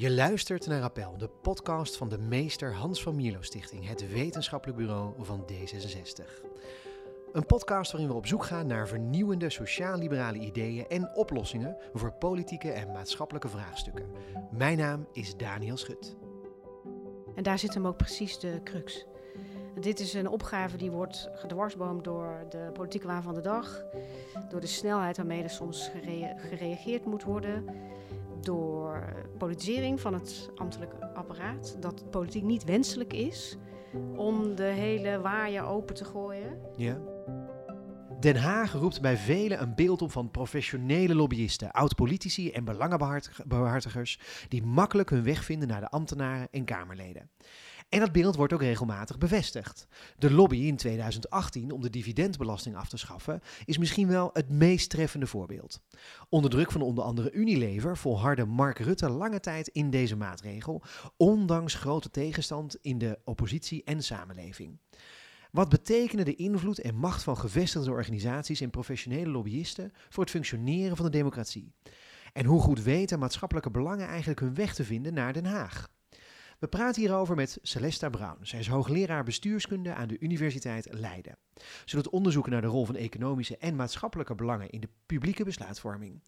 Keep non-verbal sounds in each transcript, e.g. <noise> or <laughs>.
Je luistert naar Appel, de podcast van de meester Hans van Mierlo Stichting, het wetenschappelijk bureau van D66. Een podcast waarin we op zoek gaan naar vernieuwende sociaal-liberale ideeën en oplossingen voor politieke en maatschappelijke vraagstukken. Mijn naam is Daniel Schut. En daar zit hem ook precies de crux. Dit is een opgave die wordt gedwarsboomd door de politieke waan van de dag, door de snelheid waarmee er soms gere gereageerd moet worden, door politisering van het ambtelijke apparaat, dat politiek niet wenselijk is om de hele waaier open te gooien. Ja. Den Haag roept bij velen een beeld op van professionele lobbyisten, oud-politici en belangenbehartigers die makkelijk hun weg vinden naar de ambtenaren en Kamerleden. En dat beeld wordt ook regelmatig bevestigd. De lobby in 2018 om de dividendbelasting af te schaffen is misschien wel het meest treffende voorbeeld. Onder druk van onder andere Unilever volhardde Mark Rutte lange tijd in deze maatregel, ondanks grote tegenstand in de oppositie en samenleving. Wat betekenen de invloed en macht van gevestigde organisaties en professionele lobbyisten voor het functioneren van de democratie? En hoe goed weten maatschappelijke belangen eigenlijk hun weg te vinden naar Den Haag? We praten hierover met Celesta Brown. Zij is hoogleraar bestuurskunde aan de Universiteit Leiden. Ze doet onderzoeken naar de rol van economische en maatschappelijke belangen in de publieke besluitvorming.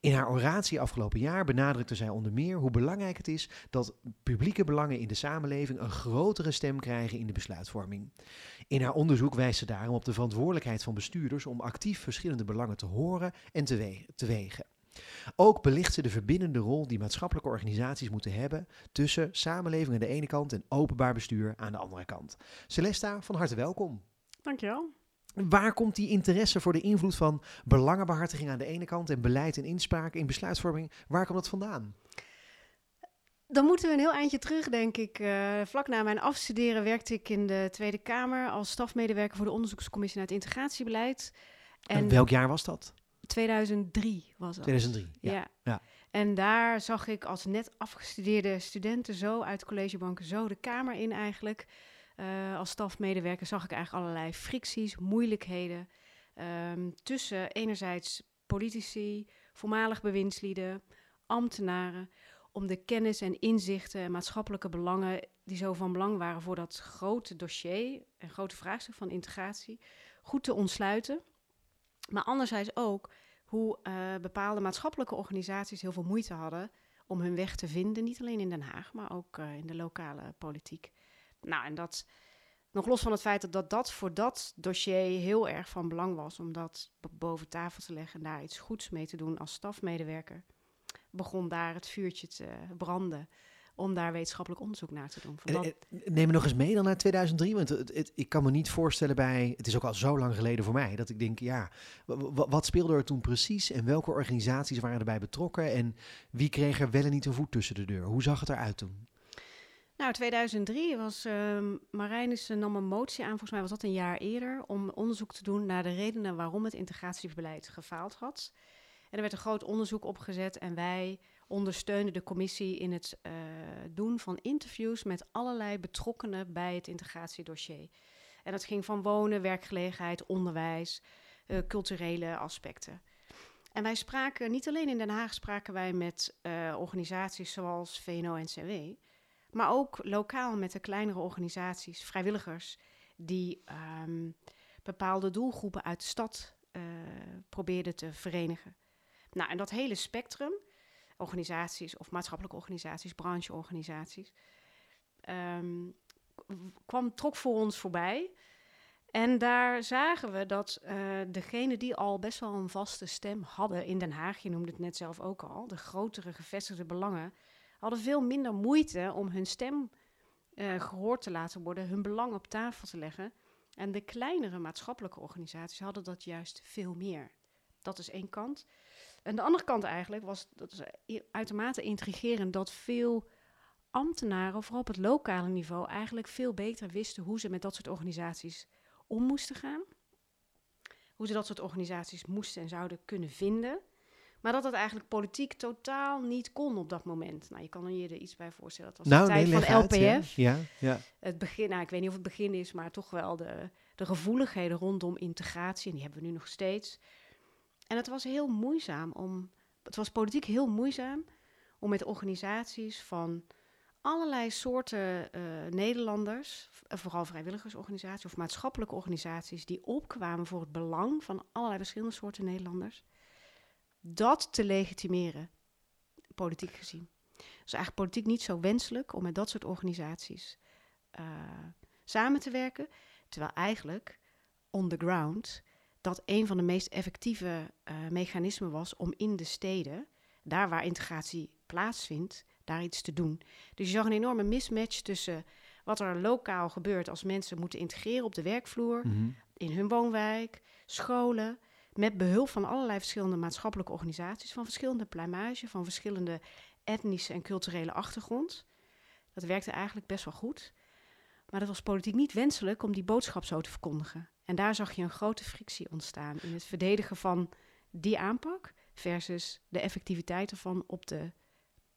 In haar oratie afgelopen jaar benadrukte zij onder meer hoe belangrijk het is dat publieke belangen in de samenleving een grotere stem krijgen in de besluitvorming. In haar onderzoek wijst ze daarom op de verantwoordelijkheid van bestuurders om actief verschillende belangen te horen en te wegen. Ook belicht ze de verbindende rol die maatschappelijke organisaties moeten hebben tussen samenleving aan de ene kant en openbaar bestuur aan de andere kant. Celesta, van harte welkom. Dankjewel. Waar komt die interesse voor de invloed van belangenbehartiging aan de ene kant en beleid en inspraak in besluitvorming, waar komt dat vandaan? Dan moeten we een heel eindje terug, denk ik. Uh, vlak na mijn afstuderen werkte ik in de Tweede Kamer als stafmedewerker voor de onderzoekscommissie naar het integratiebeleid. en welk jaar was dat? 2003 was dat. 2003, ja. ja. En daar zag ik als net afgestudeerde studenten zo uit collegebanken zo de Kamer in eigenlijk. Uh, als stafmedewerker zag ik eigenlijk allerlei fricties, moeilijkheden um, tussen enerzijds politici, voormalig bewindslieden, ambtenaren, om de kennis en inzichten en maatschappelijke belangen die zo van belang waren voor dat grote dossier en grote vraagstuk van integratie goed te ontsluiten. Maar anderzijds ook hoe uh, bepaalde maatschappelijke organisaties heel veel moeite hadden om hun weg te vinden. Niet alleen in Den Haag, maar ook uh, in de lokale politiek. Nou, en dat nog los van het feit dat, dat dat voor dat dossier heel erg van belang was om dat boven tafel te leggen en daar iets goeds mee te doen als stafmedewerker, begon daar het vuurtje te branden om daar wetenschappelijk onderzoek naar te doen. Dat... Neem me nog eens mee dan naar 2003, want het, ik kan me niet voorstellen bij, het is ook al zo lang geleden voor mij, dat ik denk, ja, wat speelde er toen precies en welke organisaties waren erbij betrokken en wie kreeg er wel en niet een voet tussen de deur? Hoe zag het eruit toen? Nou, 2003 was uh, Marijnissen nam een motie aan, volgens mij was dat een jaar eerder, om onderzoek te doen naar de redenen waarom het integratiebeleid gefaald had. En er werd een groot onderzoek opgezet en wij ondersteunde de commissie in het uh, doen van interviews met allerlei betrokkenen bij het integratiedossier. En dat ging van wonen, werkgelegenheid, onderwijs, uh, culturele aspecten. En wij spraken, niet alleen in Den Haag spraken wij met uh, organisaties zoals VNO-NCW, maar ook lokaal met de kleinere organisaties, vrijwilligers, die um, bepaalde doelgroepen uit de stad probeerden te verenigen. Nou, en dat hele spectrum, organisaties of maatschappelijke organisaties, brancheorganisaties, um, kwam, trok voor ons voorbij. En daar zagen we dat uh, degenen die al best wel een vaste stem hadden in Den Haag, je noemde het net zelf ook al, de grotere gevestigde belangen, hadden veel minder moeite om hun stem uh, gehoord te laten worden, hun belang op tafel te leggen. En de kleinere maatschappelijke organisaties hadden dat juist veel meer. Dat is één kant. En de andere kant eigenlijk was, dat is uitermate intrigerend, dat veel ambtenaren, vooral op het lokale niveau, eigenlijk veel beter wisten hoe ze met dat soort organisaties om moesten gaan. Hoe ze dat soort organisaties moesten en zouden kunnen vinden. Maar dat dat eigenlijk politiek totaal niet kon op dat moment. Nou, je kan je er iets bij voorstellen. Dat was nou, de tijd van LPF. ja. Ja, Het begin, nou, ik weet niet of het begin is, maar toch wel de, de gevoeligheden rondom integratie. En die hebben we nu nog steeds. En het was heel moeizaam om. Het was politiek heel moeizaam om met organisaties van allerlei soorten eh, Nederlanders, eh, vooral vrijwilligersorganisaties of maatschappelijke organisaties, die opkwamen voor het belang van allerlei verschillende soorten Nederlanders, dat te legitimeren, politiek gezien. Dus eigenlijk politiek niet zo wenselijk om met dat soort organisaties eh, samen te werken, terwijl eigenlijk on the ground dat een van de meest effectieve eh, mechanismen was om in de steden, daar waar integratie plaatsvindt, daar iets te doen. Dus je zag een enorme mismatch tussen wat er lokaal gebeurt als mensen moeten integreren op de werkvloer, Mhm. in hun woonwijk, scholen, met behulp van allerlei verschillende maatschappelijke organisaties, van verschillende pluimage, van verschillende etnische en culturele achtergrond. Dat werkte eigenlijk best wel goed. Maar dat was politiek niet wenselijk om die boodschap zo te verkondigen. En daar zag je een grote frictie ontstaan in het verdedigen van die aanpak versus de effectiviteit ervan op de,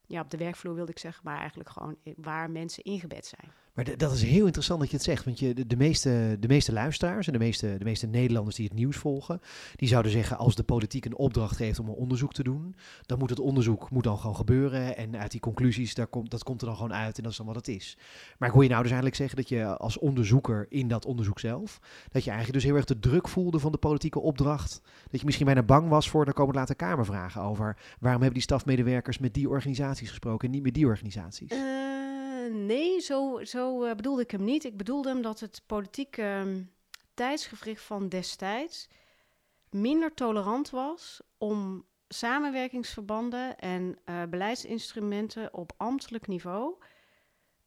ja, op de werkvloer, wilde ik zeggen, maar eigenlijk gewoon i- waar mensen ingebed zijn. Maar dat is heel interessant dat je het zegt. Want je, de, de, meeste, de meeste luisteraars en de meeste, de meeste Nederlanders die het nieuws volgen, die zouden zeggen als de politiek een opdracht geeft om een onderzoek te doen, dan moet het onderzoek moet dan gewoon gebeuren. En uit die conclusies, daar komt, dat komt er dan gewoon uit en dat is dan wat het is. Maar ik hoor je nou dus eigenlijk zeggen dat je als onderzoeker in dat onderzoek zelf, dat je eigenlijk dus heel erg de druk voelde van de politieke opdracht. Dat je misschien bijna bang was voor, daar komen later kamervragen over. Waarom hebben die stafmedewerkers met die organisaties gesproken en niet met die organisaties? Eh, nee, zo, zo eh, bedoelde ik hem niet. Ik bedoelde hem dat het politieke ehm, tijdsgevricht van destijds minder tolerant was om samenwerkingsverbanden en eh, beleidsinstrumenten op ambtelijk niveau,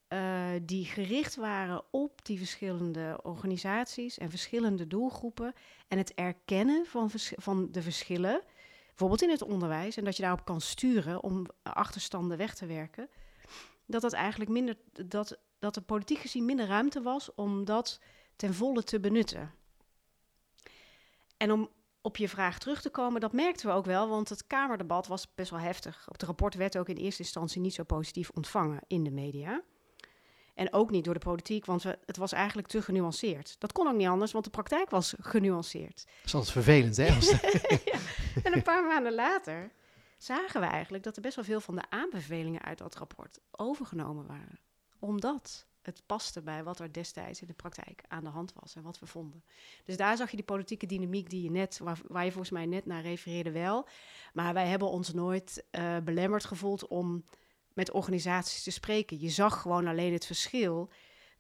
eh, die gericht waren op die verschillende organisaties en verschillende doelgroepen en het erkennen van, van de verschillen, bijvoorbeeld in het onderwijs, en dat je daarop kan sturen om achterstanden weg te werken dat dat eigenlijk minder dat, dat er politiek gezien minder ruimte was om dat ten volle te benutten. En om op je vraag terug te komen, dat merkten we ook wel, want het Kamerdebat was best wel heftig. Het rapport werd ook in eerste instantie niet zo positief ontvangen in de media. En ook niet door de politiek, want we, het was eigenlijk te genuanceerd. Dat kon ook niet anders, want de praktijk was genuanceerd. Dat is altijd vervelend, hè? <laughs> Ja. En een paar maanden later zagen we eigenlijk dat er best wel veel van de aanbevelingen uit dat rapport overgenomen waren. Omdat het paste bij wat er destijds in de praktijk aan de hand was en wat we vonden. Dus daar zag je die politieke dynamiek die je net, waar, je volgens mij net naar refereerde wel. Maar wij hebben ons nooit eh, belemmerd gevoeld om met organisaties te spreken. Je zag gewoon alleen het verschil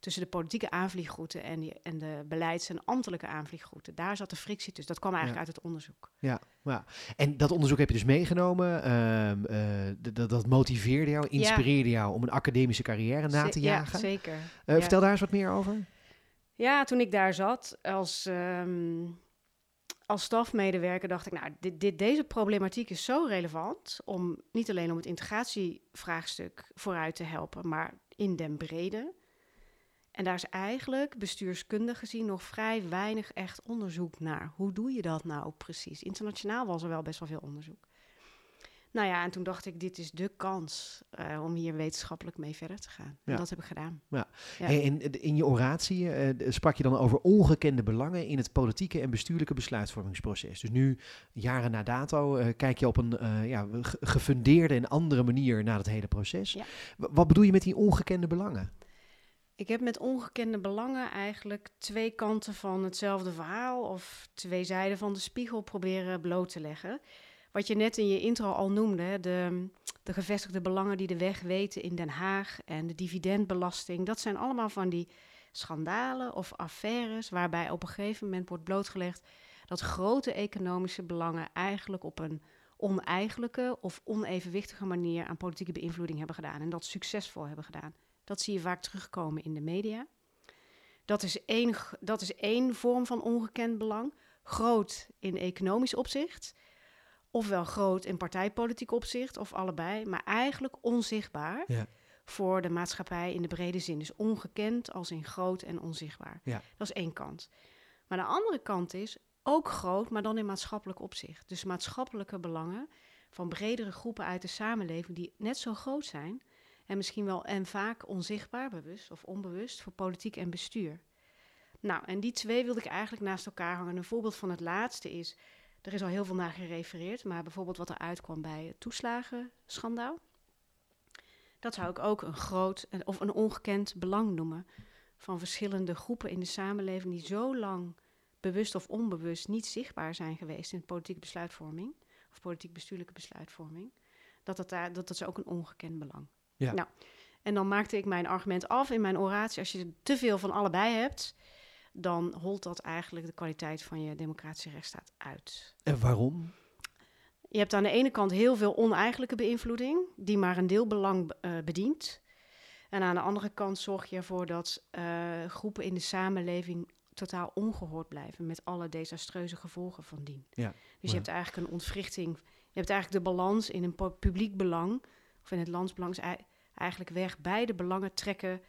tussen de politieke aanvliegroute en, die, en de beleids- en ambtelijke aanvliegroute. Daar zat de frictie tussen. Dat kwam eigenlijk uit het onderzoek. Ja, ja. En dat onderzoek heb je dus meegenomen. ehm, eh, dat, dat motiveerde jou, inspireerde jou om een academische carrière na te jagen. Ja, zeker. Eh, ja. Vertel daar eens wat meer over. Ja, toen ik daar zat als, ehm, als stafmedewerker, dacht ik, nou, dit, dit, deze problematiek is zo relevant om niet alleen om het integratievraagstuk vooruit te helpen, maar in den brede. En daar is eigenlijk bestuurskundig gezien nog vrij weinig echt onderzoek naar. Hoe doe je dat nou precies? Internationaal was er wel best wel veel onderzoek. Nou ja, en toen dacht ik, dit is de kans eh, om hier wetenschappelijk mee verder te gaan. Ja. En dat heb ik gedaan. Ja. Hey, en eh, in je oratie eh, d- sprak je dan over ongekende belangen in het politieke en bestuurlijke besluitvormingsproces. Dus nu, jaren na dato, eh, kijk je op een eh, ja, ge- gefundeerde en andere manier naar het hele proces. Wat bedoel je met die ongekende belangen? Ik heb met ongekende belangen eigenlijk twee kanten van hetzelfde verhaal of twee zijden van de spiegel proberen bloot te leggen. Wat je net in je intro al noemde, de, de gevestigde belangen die de weg weten in Den Haag en de dividendbelasting, dat zijn allemaal van die schandalen of affaires waarbij op een gegeven moment wordt blootgelegd dat grote economische belangen eigenlijk op een oneigenlijke of onevenwichtige manier aan politieke beïnvloeding hebben gedaan en dat succesvol hebben gedaan. Dat zie je vaak terugkomen in de media. Dat is één, dat is één vorm van ongekend belang. Groot in economisch opzicht, ofwel groot in partijpolitiek opzicht, of allebei, maar eigenlijk onzichtbaar Ja. voor de maatschappij in de brede zin. Dus ongekend als in groot en onzichtbaar. Ja. Dat is één kant. Maar de andere kant is ook groot, maar dan in maatschappelijk opzicht. Dus maatschappelijke belangen van bredere groepen uit de samenleving die net zo groot zijn en misschien wel en vaak onzichtbaar, bewust of onbewust, voor politiek en bestuur. Nou, en die twee wilde ik eigenlijk naast elkaar hangen. Een voorbeeld van het laatste is, er is al heel veel naar gerefereerd, maar bijvoorbeeld wat er uitkwam bij het toeslagenschandaal. Dat zou ik ook een groot of een ongekend belang noemen van verschillende groepen in de samenleving die zo lang bewust of onbewust niet zichtbaar zijn geweest in politieke besluitvorming of politiek bestuurlijke besluitvorming, dat dat, daar, dat, dat is ook een ongekend belang. Ja. Nou, en dan maakte ik mijn argument af in mijn oratie. Als je te veel van allebei hebt, dan holt dat eigenlijk de kwaliteit van je democratische rechtsstaat uit. En waarom? Je hebt aan de ene kant heel veel oneigenlijke beïnvloeding, die maar een deelbelang uh, bedient. En aan de andere kant zorg je ervoor dat uh, groepen in de samenleving totaal ongehoord blijven, met alle desastreuze gevolgen van dien. Ja, dus je hebt eigenlijk een ontwrichting. Je hebt eigenlijk de balans in een publiek belang, of in het landsbelang, eigenlijk weg. Beide belangen trekken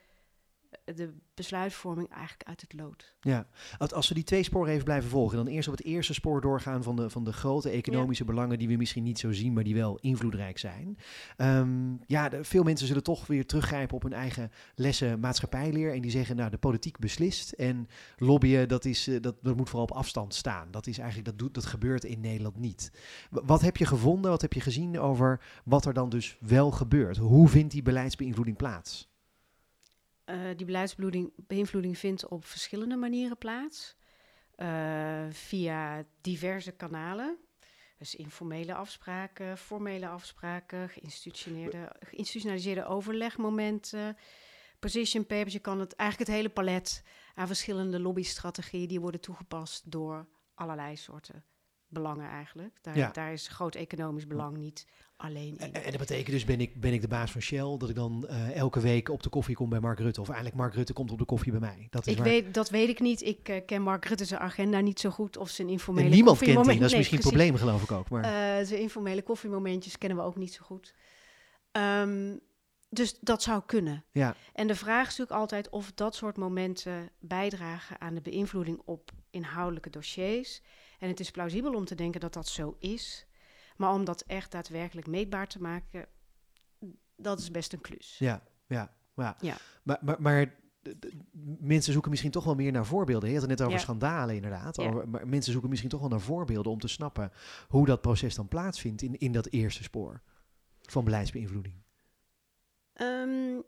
de besluitvorming eigenlijk uit het lood. Ja, als we die twee sporen even blijven volgen, dan eerst op het eerste spoor doorgaan van de, van de grote economische belangen die we misschien niet zo zien, maar die wel invloedrijk zijn. Um, ja, de, veel mensen zullen toch weer teruggrijpen op hun eigen lessen maatschappijleer en die zeggen, nou, de politiek beslist en lobbyen, dat, is, uh, dat, dat moet vooral op afstand staan. Dat is eigenlijk, dat, doet, dat gebeurt in Nederland niet. Wat heb je gevonden, wat heb je gezien over wat er dan dus wel gebeurt? Hoe vindt die beleidsbeïnvloeding plaats? Uh, die beleidsbeïnvloeding vindt op verschillende manieren plaats. Uh, via diverse kanalen. Dus informele afspraken, formele afspraken, geïnstitutioneerde, geïnstitutionaliseerde overlegmomenten, position papers. Je kan het eigenlijk het hele palet aan verschillende lobbystrategieën die worden toegepast door allerlei soorten belangen eigenlijk. Daar, Ja. daar is groot economisch belang niet alleen in. En, en dat betekent dus, ben ik, ben ik de baas van Shell, dat ik dan eh, elke week op de koffie kom bij Mark Rutte. Of eigenlijk Mark Rutte komt op de koffie bij mij. Dat is Ik waar- weet, dat weet ik niet. Ik eh, ken Mark Rutte's agenda niet zo goed. Of zijn informele en niemand kent die, dat is Nee, misschien een probleem geloof ik ook. Maar Eh, zijn informele koffiemomentjes kennen we ook niet zo goed. Ehm, dus dat zou kunnen. ja, En de vraag is natuurlijk altijd of dat soort momenten bijdragen aan de beïnvloeding op inhoudelijke dossiers. En het is plausibel om te denken dat dat zo is. Maar om dat echt daadwerkelijk meetbaar te maken, dat is best een klus. ja, ja, ja. Ja. Maar, maar, maar mensen zoeken misschien toch wel meer naar voorbeelden. Je had het net over Ja. schandalen inderdaad. Ja. Over, maar mensen zoeken misschien toch wel naar voorbeelden om te snappen hoe dat proces dan plaatsvindt in, in dat eerste spoor van beleidsbeïnvloeding. Ehm,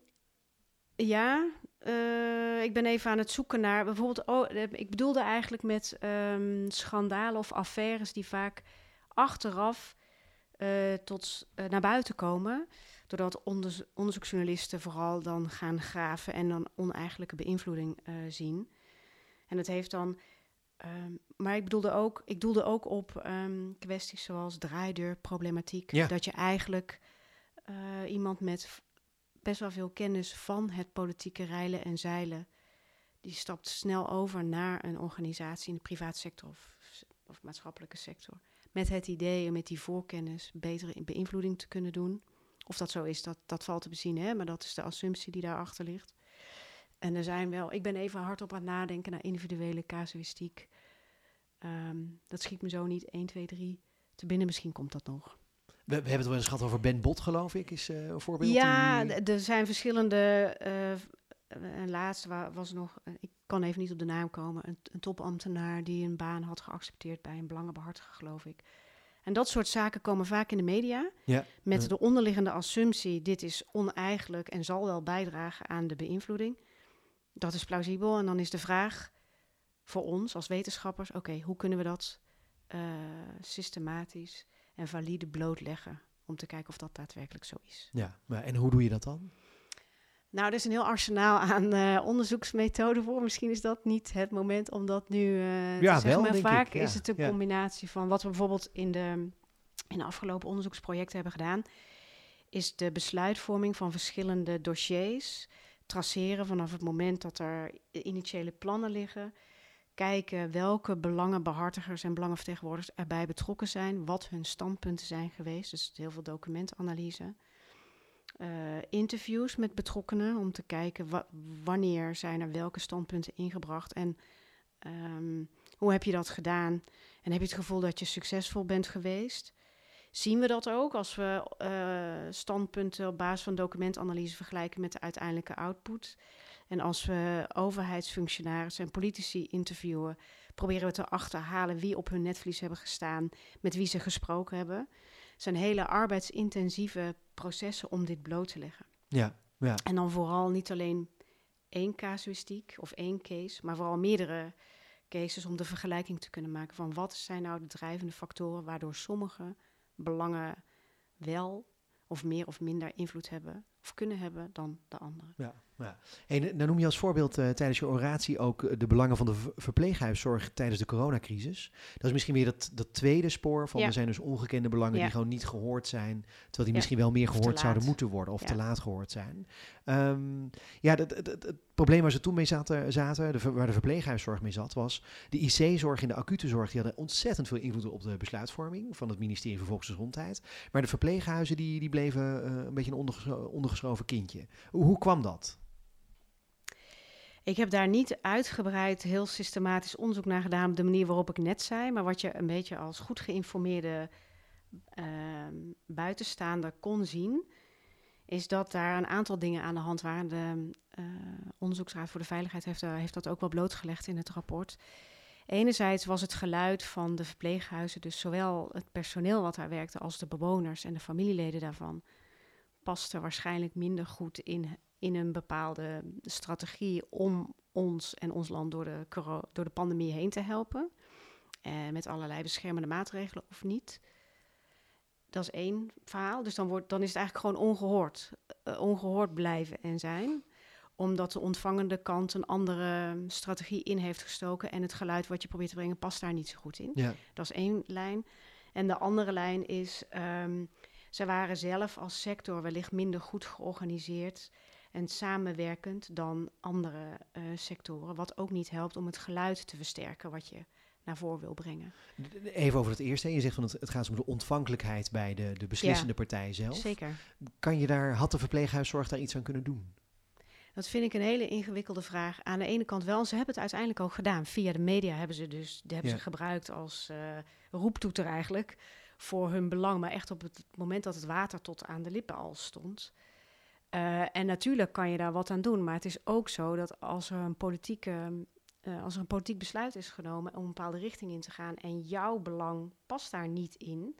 ja, eh, ik ben even aan het zoeken naar bijvoorbeeld. Oh, eh, ik bedoelde eigenlijk met ehm, schandalen of affaires die vaak achteraf eh, tot eh, naar buiten komen. Doordat onderzo- onderzoeksjournalisten vooral dan gaan graven en dan oneigenlijke beïnvloeding eh, zien. En het heeft dan. ehm, maar ik bedoelde ook, ik doelde ook op ehm, kwesties zoals draaideurproblematiek. Ja. Dat je eigenlijk iemand met best wel veel kennis van het politieke reilen en zeilen. Die stapt snel over naar een organisatie in de privaatsector of, of maatschappelijke sector. Met het idee om met die voorkennis betere in- beïnvloeding te kunnen doen. Of dat zo is, dat, dat valt te bezien, hè? maar dat is de assumptie die daarachter ligt. En er zijn wel, ik ben even hardop aan het nadenken naar individuele casuïstiek. Ehm, dat schiet me zo niet 1, 2, 3 te binnen. Misschien komt dat nog. We, we hebben het wel eens gehad over Ben Bot, geloof ik, is eh, een voorbeeld. Ja, die- er zijn verschillende. eh, en laatst wa- was nog, eh, ik kan even niet op de naam komen, een, een topambtenaar die een baan had geaccepteerd bij een belangenbehartiger, geloof ik. En dat soort zaken komen vaak in de media ja, met Ja. de onderliggende assumptie: dit is oneigenlijk en zal wel bijdragen aan de beïnvloeding. Dat is plausibel. En dan is de vraag voor ons als wetenschappers: oké, hoe kunnen we dat eh, systematisch en valide blootleggen? Om te kijken of dat daadwerkelijk zo is. ja. Maar, en hoe doe je dat dan? Nou, er is een heel arsenaal aan eh, onderzoeksmethoden voor. Misschien is dat niet het moment om dat nu eh Ja, te zeggen. wel, Maar denk vaak ik, ja, is het een ja. combinatie van wat we bijvoorbeeld in de, in de afgelopen onderzoeksprojecten hebben gedaan. Is de besluitvorming van verschillende dossiers. Traceren vanaf het moment dat er initiële plannen liggen. Kijken welke belangenbehartigers en belangenvertegenwoordigers erbij betrokken zijn. Wat hun standpunten zijn geweest. Dus heel veel documentanalyse eh, interviews met betrokkenen om te kijken wa- wanneer zijn er welke standpunten ingebracht en ehm, hoe heb je dat gedaan en heb je het gevoel dat je succesvol bent geweest. Zien we dat ook als we eh, standpunten op basis van documentanalyse vergelijken met de uiteindelijke output? En als we overheidsfunctionarissen en politici interviewen, proberen we te achterhalen wie op hun netvlies hebben gestaan, met wie ze gesproken hebben. Het zijn hele arbeidsintensieve processen om dit bloot te leggen. Ja, ja. En dan vooral niet alleen één casuïstiek of één case, maar vooral meerdere cases om de vergelijking te kunnen maken van wat zijn nou de drijvende factoren waardoor sommige belangen wel of meer of minder invloed hebben of kunnen hebben dan de andere. Ja, ja. En dan noem je als voorbeeld uh, tijdens je oratie ook eh, de belangen van de verpleeghuiszorg tijdens de coronacrisis. Dat is misschien weer dat, dat tweede spoor van Ja. er zijn dus ongekende belangen Ja. die gewoon niet gehoord zijn, terwijl die Ja. misschien wel meer gehoord zouden moeten worden of te laat gehoord zijn. Ehm, ja, dat, het, probleem waar ze toen mee zaten, zaten de, waar de verpleeghuiszorg mee zat, was de IC-zorg en de acute zorg, die hadden ontzettend veel invloed op de besluitvorming van het ministerie van Volksgezondheid. Maar de verpleeghuizen die, die bleven eh, een beetje een ondergescho- ondergeschoven kindje. Hoe, hoe kwam dat? Ik heb daar niet uitgebreid heel systematisch onderzoek naar gedaan op de manier waarop ik net zei, maar wat je een beetje als goed geïnformeerde ehm, buitenstaander kon zien, is dat daar een aantal dingen aan de hand waren. De eh, Onderzoeksraad voor de Veiligheid heeft, daar- heeft dat ook wel blootgelegd in het rapport. Enerzijds was het geluid van de verpleeghuizen, dus zowel het personeel wat daar werkte als de bewoners en de familieleden daarvan, paste waarschijnlijk minder goed in, in een bepaalde strategie om ons en ons land door de, door de pandemie heen te helpen. Eh, met allerlei beschermende maatregelen of niet. Dat is één verhaal. Dus dan, wordt, dan is het eigenlijk gewoon ongehoord. eh, ongehoord blijven en zijn. Omdat de ontvangende kant een andere strategie in heeft gestoken. En het geluid wat je probeert te brengen past daar niet zo goed in. Ja. Dat is één lijn. En de andere lijn is, ehm ze waren zelf als sector wellicht minder goed georganiseerd en samenwerkend dan andere eh, sectoren. Wat ook niet helpt om het geluid te versterken wat je naar voren wil brengen. Even over het eerste. Je zegt van het, het gaat om de ontvankelijkheid bij de, de beslissende partij zelf. Zeker. Kan je daar, had de verpleeghuiszorg daar iets aan kunnen doen? Dat vind ik een hele ingewikkelde vraag. Aan de ene kant wel, ze hebben het uiteindelijk ook gedaan. Via de media hebben ze dus die hebben Ja. ze gebruikt als eh, roeptoeter eigenlijk voor hun belang. Maar echt op het moment dat het water tot aan de lippen al stond. Eh, en natuurlijk kan je daar wat aan doen. Maar het is ook zo dat als er een politieke. eh, als er een politiek besluit is genomen om een bepaalde richting in te gaan en jouw belang past daar niet in,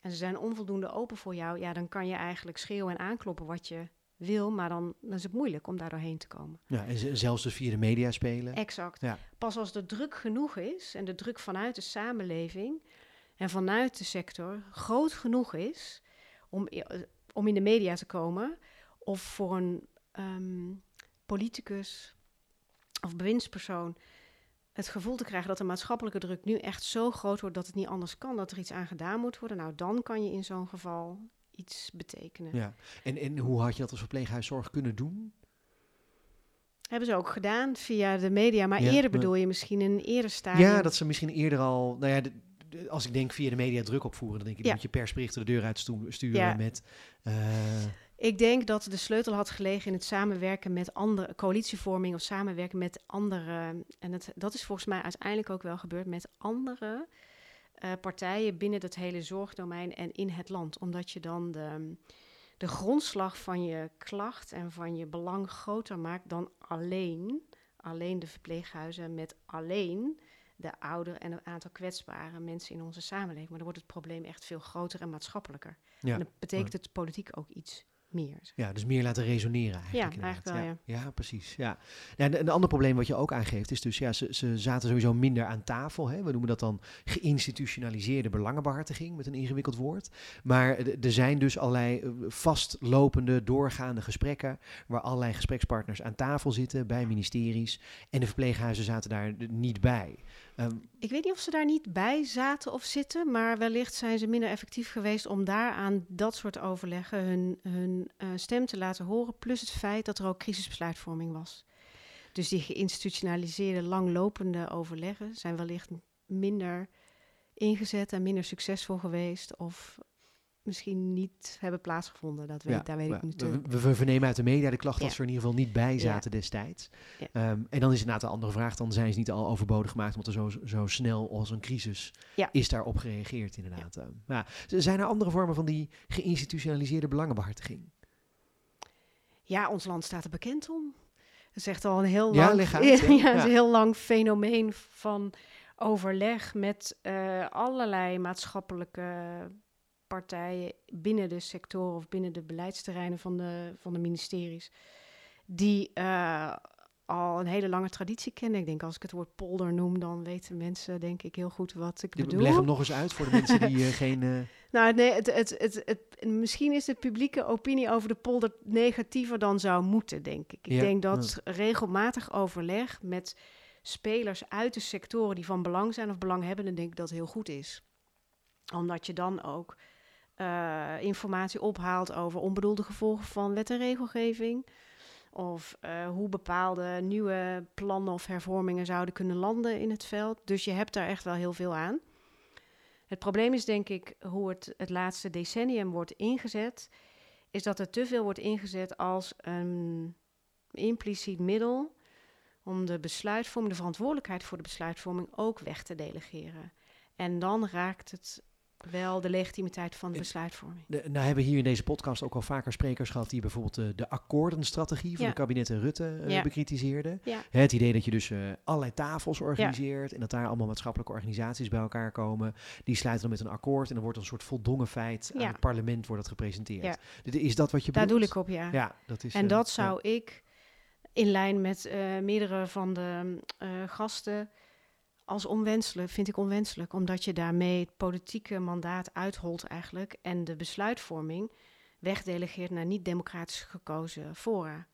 en ze zijn onvoldoende open voor jou, ja, dan kan je eigenlijk schreeuwen en aankloppen wat je wil, maar dan, dan is het moeilijk om daar doorheen te komen. Ja, en zelfs dus via de media spelen. Exact. Ja. Pas als de druk genoeg is en de druk vanuit de samenleving en vanuit de sector groot genoeg is om, eh, om in de media te komen of voor een ehm, politicus of bewindspersoon het gevoel te krijgen dat de maatschappelijke druk nu echt zo groot wordt dat het niet anders kan, dat er iets aan gedaan moet worden, nou dan kan je in zo'n geval iets betekenen. Ja. En, en hoe had je dat als verpleeghuiszorg kunnen doen? Hebben ze ook gedaan via de media, maar Ja, eerder maar- bedoel je misschien in een eerder stadium. Ja, dat ze misschien eerder al... Nou ja, de- de- als ik denk via de media druk opvoeren, dan denk ik, Ja. moet je persberichten de deur uit stu- sturen Ja. met... eh, Ik denk dat de sleutel had gelegen in het samenwerken met andere, coalitievorming of samenwerken met andere. En het, dat is volgens mij uiteindelijk ook wel gebeurd met andere eh, partijen binnen dat hele zorgdomein en in het land. Omdat je dan de, de grondslag van je klacht en van je belang groter maakt dan alleen, alleen de verpleeghuizen met alleen de ouderen en een aantal kwetsbare mensen in onze samenleving. Maar dan wordt het probleem echt veel groter en maatschappelijker. ja. En dan betekent het politiek ook iets meer. Ja, dus meer laten resoneren eigenlijk. Ja, inderdaad. eigenlijk wel, ja. Ja, precies. Ja. En een ander probleem wat je ook aangeeft is dus, ja, ze, ze zaten sowieso minder aan tafel. Hè? We noemen dat dan geïnstitutionaliseerde belangenbehartiging, met een ingewikkeld woord. Maar er zijn dus allerlei eh, vastlopende, doorgaande gesprekken, waar allerlei gesprekspartners aan tafel zitten bij ministeries. En de verpleeghuizen zaten daar niet bij. Ehm, Ik weet niet of ze daar niet bij zaten of zitten, maar wellicht zijn ze minder effectief geweest om daar aan dat soort overleggen hun, hun eh, stem te laten horen. Plus het feit dat er ook crisisbesluitvorming was. Dus die geïnstitutionaliseerde, langlopende overleggen zijn wellicht minder ingezet en minder succesvol geweest. Of misschien niet hebben plaatsgevonden. Dat weet, Ja, daar weet ja, ik niet. we, we- we vernemen uit de media de klacht dat ze er in ieder geval niet bij zaten destijds. Ehm, en dan is inderdaad de andere vraag, dan zijn ze niet al overbodig gemaakt, omdat er zo, zo snel als een crisis is daarop gereageerd inderdaad. Ehm, Ja. Zijn er andere vormen van die geïnstitutionaliseerde belangenbehartiging? Ja, ons land staat er bekend om. Het is echt al een heel Ja, lang, uit, <laughs> Ja. een heel lang fenomeen van overleg met eh, allerlei maatschappelijke partijen binnen de sectoren of binnen de beleidsterreinen van de, van de ministeries, die uh, al een hele lange traditie kennen. Ik denk als ik het woord polder noem, dan weten mensen denk ik heel goed wat ik bedoel. Leg hem nog eens uit voor de mensen die uh, <laughs> geen... Uh... Nou, nee, het, het, het, het, misschien is de publieke opinie over de polder negatiever dan zou moeten, denk ik. Ik ja, denk dat ja. regelmatig overleg met spelers uit de sectoren die van belang zijn of belang hebben, dan denk ik dat heel goed is. Omdat je dan ook uh, informatie ophaalt over onbedoelde gevolgen van wet en regelgeving. Of uh, hoe bepaalde nieuwe plannen of hervormingen zouden kunnen landen in het veld. Dus je hebt daar echt wel heel veel aan. Het probleem is denk ik hoe het het laatste decennium wordt ingezet. Is dat er te veel wordt ingezet als een impliciet middel om de besluitvorming, de verantwoordelijkheid voor de besluitvorming ook weg te delegeren. En dan raakt het wel de legitimiteit van de besluitvorming. De, nou hebben we hier in deze podcast ook al vaker sprekers gehad die bijvoorbeeld de, de akkoordenstrategie van ja. de kabinetten Rutte uh, ja. bekritiseerden. Ja. Het idee dat je dus uh, allerlei tafels organiseert en dat daar allemaal maatschappelijke organisaties bij elkaar komen. Die sluiten dan met een akkoord en dan wordt een soort voldongen feit aan het parlement wordt dat gepresenteerd. Is dat wat je Daar bedoelt? doe ik op, ja. ja dat is, en dat zou ik in lijn met meerdere van de gasten als onwenselijk, vind ik onwenselijk, omdat je daarmee het politieke mandaat uitholt eigenlijk en de besluitvorming wegdelegeert naar niet democratisch gekozen fora.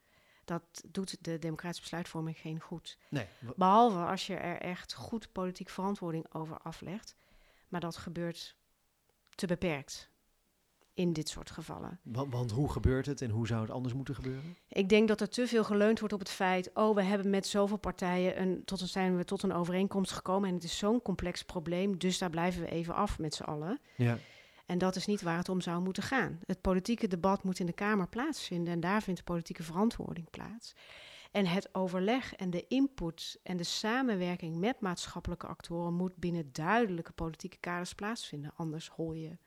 Dat doet de democratische besluitvorming geen goed. Nee. Behalve als je er echt goed politiek verantwoording over aflegt. Maar dat gebeurt te beperkt in dit soort gevallen. Want, want, hoe gebeurt het en hoe zou het anders moeten gebeuren? Ik denk dat er te veel geleund wordt op het feit... oh, we hebben met zoveel partijen een, tot een, zijn we tot een overeenkomst gekomen... en het is zo'n complex probleem, dus daar blijven we even af met z'n allen. Ja. En dat is niet waar het om zou moeten gaan. Het politieke debat moet in de Kamer plaatsvinden... en daar vindt de politieke verantwoording plaats. En het overleg en de input en de samenwerking met maatschappelijke actoren... moet binnen duidelijke politieke kaders plaatsvinden. Anders hol je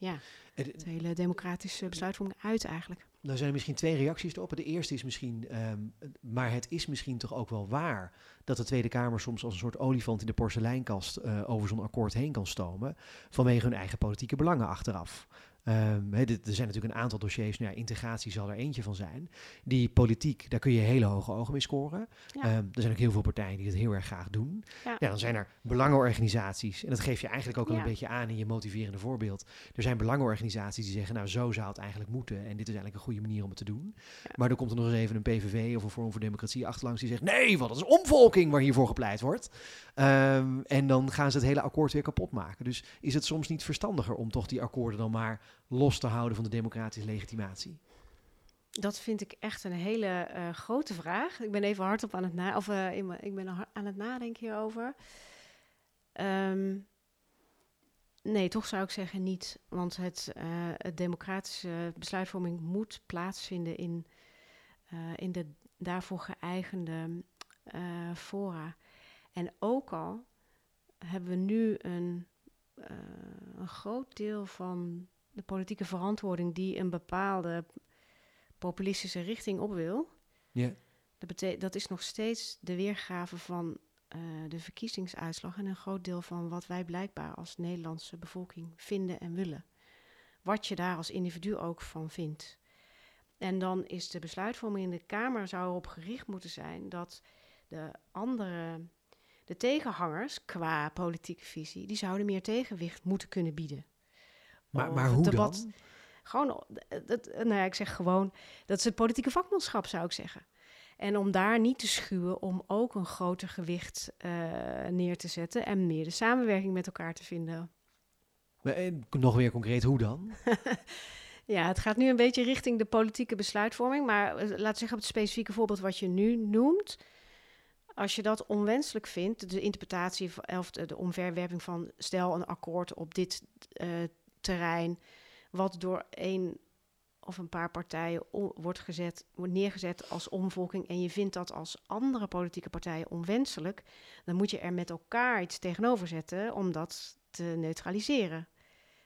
ja, het hele democratische besluitvorming uit eigenlijk. Nou zijn er misschien twee reacties erop. De eerste is misschien, um, maar het is misschien toch ook wel waar dat de Tweede Kamer soms als een soort olifant in de porseleinkast uh, over zo'n akkoord heen kan stomen vanwege hun eigen politieke belangen achteraf. Um, he, dit, er zijn natuurlijk een aantal dossiers, nou ja, integratie zal er eentje van zijn. Die politiek, daar kun je hele hoge ogen mee scoren. Ja. Um, er zijn ook heel veel partijen die dat heel erg graag doen. Ja. ja dan zijn er belangenorganisaties. En dat geef je eigenlijk ook al een beetje aan in je motiverende voorbeeld. Er zijn belangenorganisaties die zeggen, nou zo zou het eigenlijk moeten. En dit is eigenlijk een goede manier om het te doen. Maar dan komt er nog eens even een PVV of een Vorm voor Democratie achterlangs die zegt, nee, wat dat is omvolking waar hiervoor gepleit wordt. Um, en dan gaan ze het hele akkoord weer kapot maken. Dus is het soms niet verstandiger om toch die akkoorden dan maar los te houden van de democratische legitimatie? Dat vind ik echt een hele uh, grote vraag. Ik ben even hardop aan het na of uh, ik ben aan het nadenken hierover. Um, nee, toch zou ik zeggen niet, want het, uh, het democratische besluitvorming moet plaatsvinden in, in de daarvoor geëigende fora. En ook al hebben we nu een, een groot deel van de politieke verantwoording die een bepaalde populistische richting op wil. Ja. Dat, dat is nog steeds de weergave van uh, de verkiezingsuitslag en een groot deel van wat wij blijkbaar als Nederlandse bevolking vinden en willen. Wat je daar als individu ook van vindt. En dan is de besluitvorming in de Kamer zou erop gericht moeten zijn dat de andere, de tegenhangers qua politieke visie, die zouden meer tegenwicht moeten kunnen bieden. Maar, maar hoe debat. dan? Gewoon, dat, nou ja, ik zeg gewoon, dat is het politieke vakmanschap, zou ik zeggen. En om daar niet te schuwen, om ook een groter gewicht uh, neer te zetten en meer de samenwerking met elkaar te vinden. Maar, nog weer concreet, hoe dan? <laughs> ja, het gaat nu een beetje richting de politieke besluitvorming, maar uh, laat zeggen op het specifieke voorbeeld wat je nu noemt. Als je dat onwenselijk vindt, de interpretatie of de, de omverwerping van stel een akkoord op dit uh, terrein, wat door één of een paar partijen wordt, gezet, wordt neergezet als omvolking en je vindt dat als andere politieke partijen onwenselijk, dan moet je er met elkaar iets tegenover zetten om dat te neutraliseren.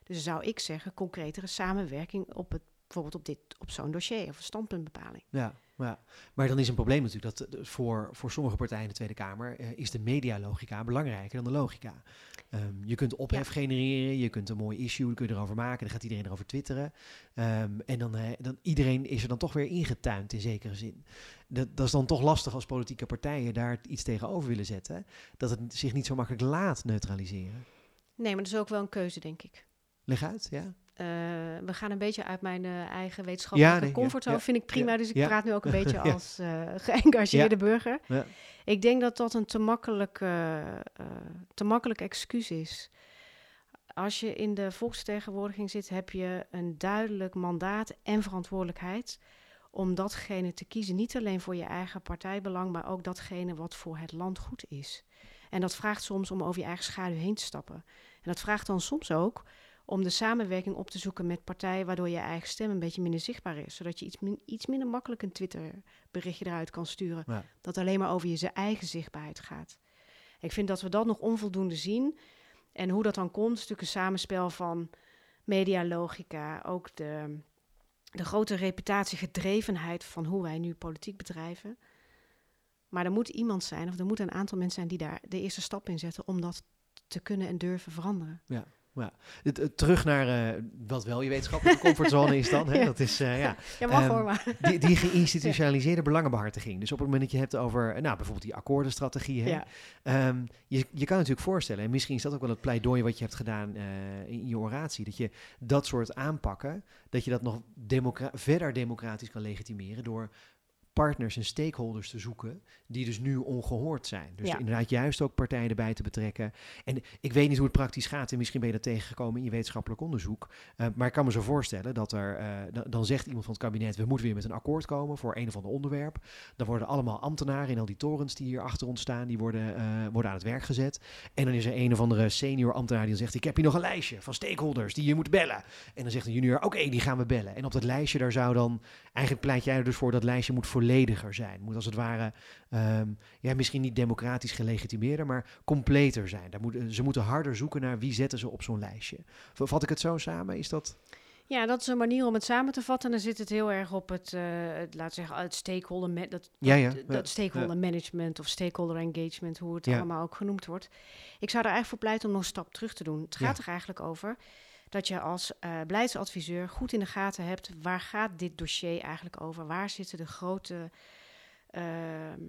Dus zou ik zeggen, concretere samenwerking op het, bijvoorbeeld op, dit, op zo'n dossier of een standpuntbepaling. Ja. Ja, maar dan is een probleem natuurlijk dat eh, voor, voor sommige partijen in de Tweede Kamer uh, is de medialogica belangrijker dan de logica. Um, je kunt ophef ja. genereren, je kunt een mooi issue, kun je erover maken, dan gaat iedereen erover twitteren. Um, en dan, uh, dan iedereen is er dan toch weer ingetuind in zekere zin. Dat, dat is dan toch lastig als politieke partijen daar iets tegenover willen zetten, dat het zich niet zo makkelijk laat neutraliseren. Nee, maar dat is ook wel een keuze, denk ik. Leg uit, ja. Uh, we gaan een beetje uit mijn uh, eigen wetenschappelijke ja, nee, comfortzone. Ja, vind ik prima, dus ik praat nu ook een <laughs> beetje als uh, geëngageerde burger. Ik denk dat dat een te makkelijk, te makkelijk excuus is. Als je in de volksvertegenwoordiging zit, heb je een duidelijk mandaat en verantwoordelijkheid om datgene te kiezen. Niet alleen voor je eigen partijbelang, maar ook datgene wat voor het land goed is. En dat vraagt soms om over je eigen schaduw heen te stappen. En dat vraagt dan soms ook om de samenwerking op te zoeken met partijen, waardoor je eigen stem een beetje minder zichtbaar is. Zodat je iets, min, iets minder makkelijk een Twitter-berichtje eruit kan sturen. Ja. Dat alleen maar over je eigen zichtbaarheid gaat. Ik vind dat we dat nog onvoldoende zien. En hoe dat dan komt, is natuurlijk een samenspel van medialogica, ook de, de grote reputatiegedrevenheid van hoe wij nu politiek bedrijven. Maar er moet iemand zijn, of er moet een aantal mensen zijn die daar de eerste stap in zetten om dat te kunnen en durven veranderen. Ja. Ja. terug naar uh, wat wel je wetenschappelijke <laughs> comfortzone is dan. Hè? ja. Dat is, uh, ja. <laughs> ja, mag um, hoor maar. <laughs> Die, die geïnstitutionaliseerde belangenbehartiging. Dus op het moment dat je hebt over, nou, bijvoorbeeld die akkoordenstrategie. Hè? Ja. Um, je, je kan natuurlijk voorstellen, en misschien is dat ook wel het pleidooi wat je hebt gedaan uh, in je oratie, dat je dat soort aanpakken, dat je dat nog democra verder democratisch kan legitimeren door partners en stakeholders te zoeken die dus nu ongehoord zijn. Dus ja. inderdaad juist ook partijen erbij te betrekken. En ik weet niet hoe het praktisch gaat en misschien ben je dat tegengekomen in je wetenschappelijk onderzoek. Uh, maar ik kan me zo voorstellen dat er, uh, dan zegt iemand van het kabinet, we moeten weer met een akkoord komen voor een of ander onderwerp. Dan worden allemaal ambtenaren in al die torens die hier achter ons staan, die worden, uh, worden aan het werk gezet. En dan is er een of andere senior ambtenaar die dan zegt, ik heb hier nog een lijstje van stakeholders die je moet bellen. En dan zegt een junior, oké, die gaan we bellen. En op dat lijstje daar zou dan, eigenlijk pleit jij er dus voor dat lijstje moet vollediger zijn. Moet als het ware um, ja, misschien niet democratisch gelegitimeerder, maar completer zijn. Daar moet, ze moeten harder zoeken naar wie zetten ze op zo'n lijstje. Vat ik het zo samen? Is dat... Ja, dat is een manier om het samen te vatten. Dan zit het heel erg op het, uh, het laten zeggen, het stakeholder, dat, dat, ja, ja, dat stakeholder management of stakeholder engagement, hoe het allemaal ook genoemd wordt. Ik zou er eigenlijk voor pleiten om nog een stap terug te doen. Het gaat er eigenlijk over dat je als uh, beleidsadviseur goed in de gaten hebt waar gaat dit dossier eigenlijk over? Waar zitten de grote Ehm,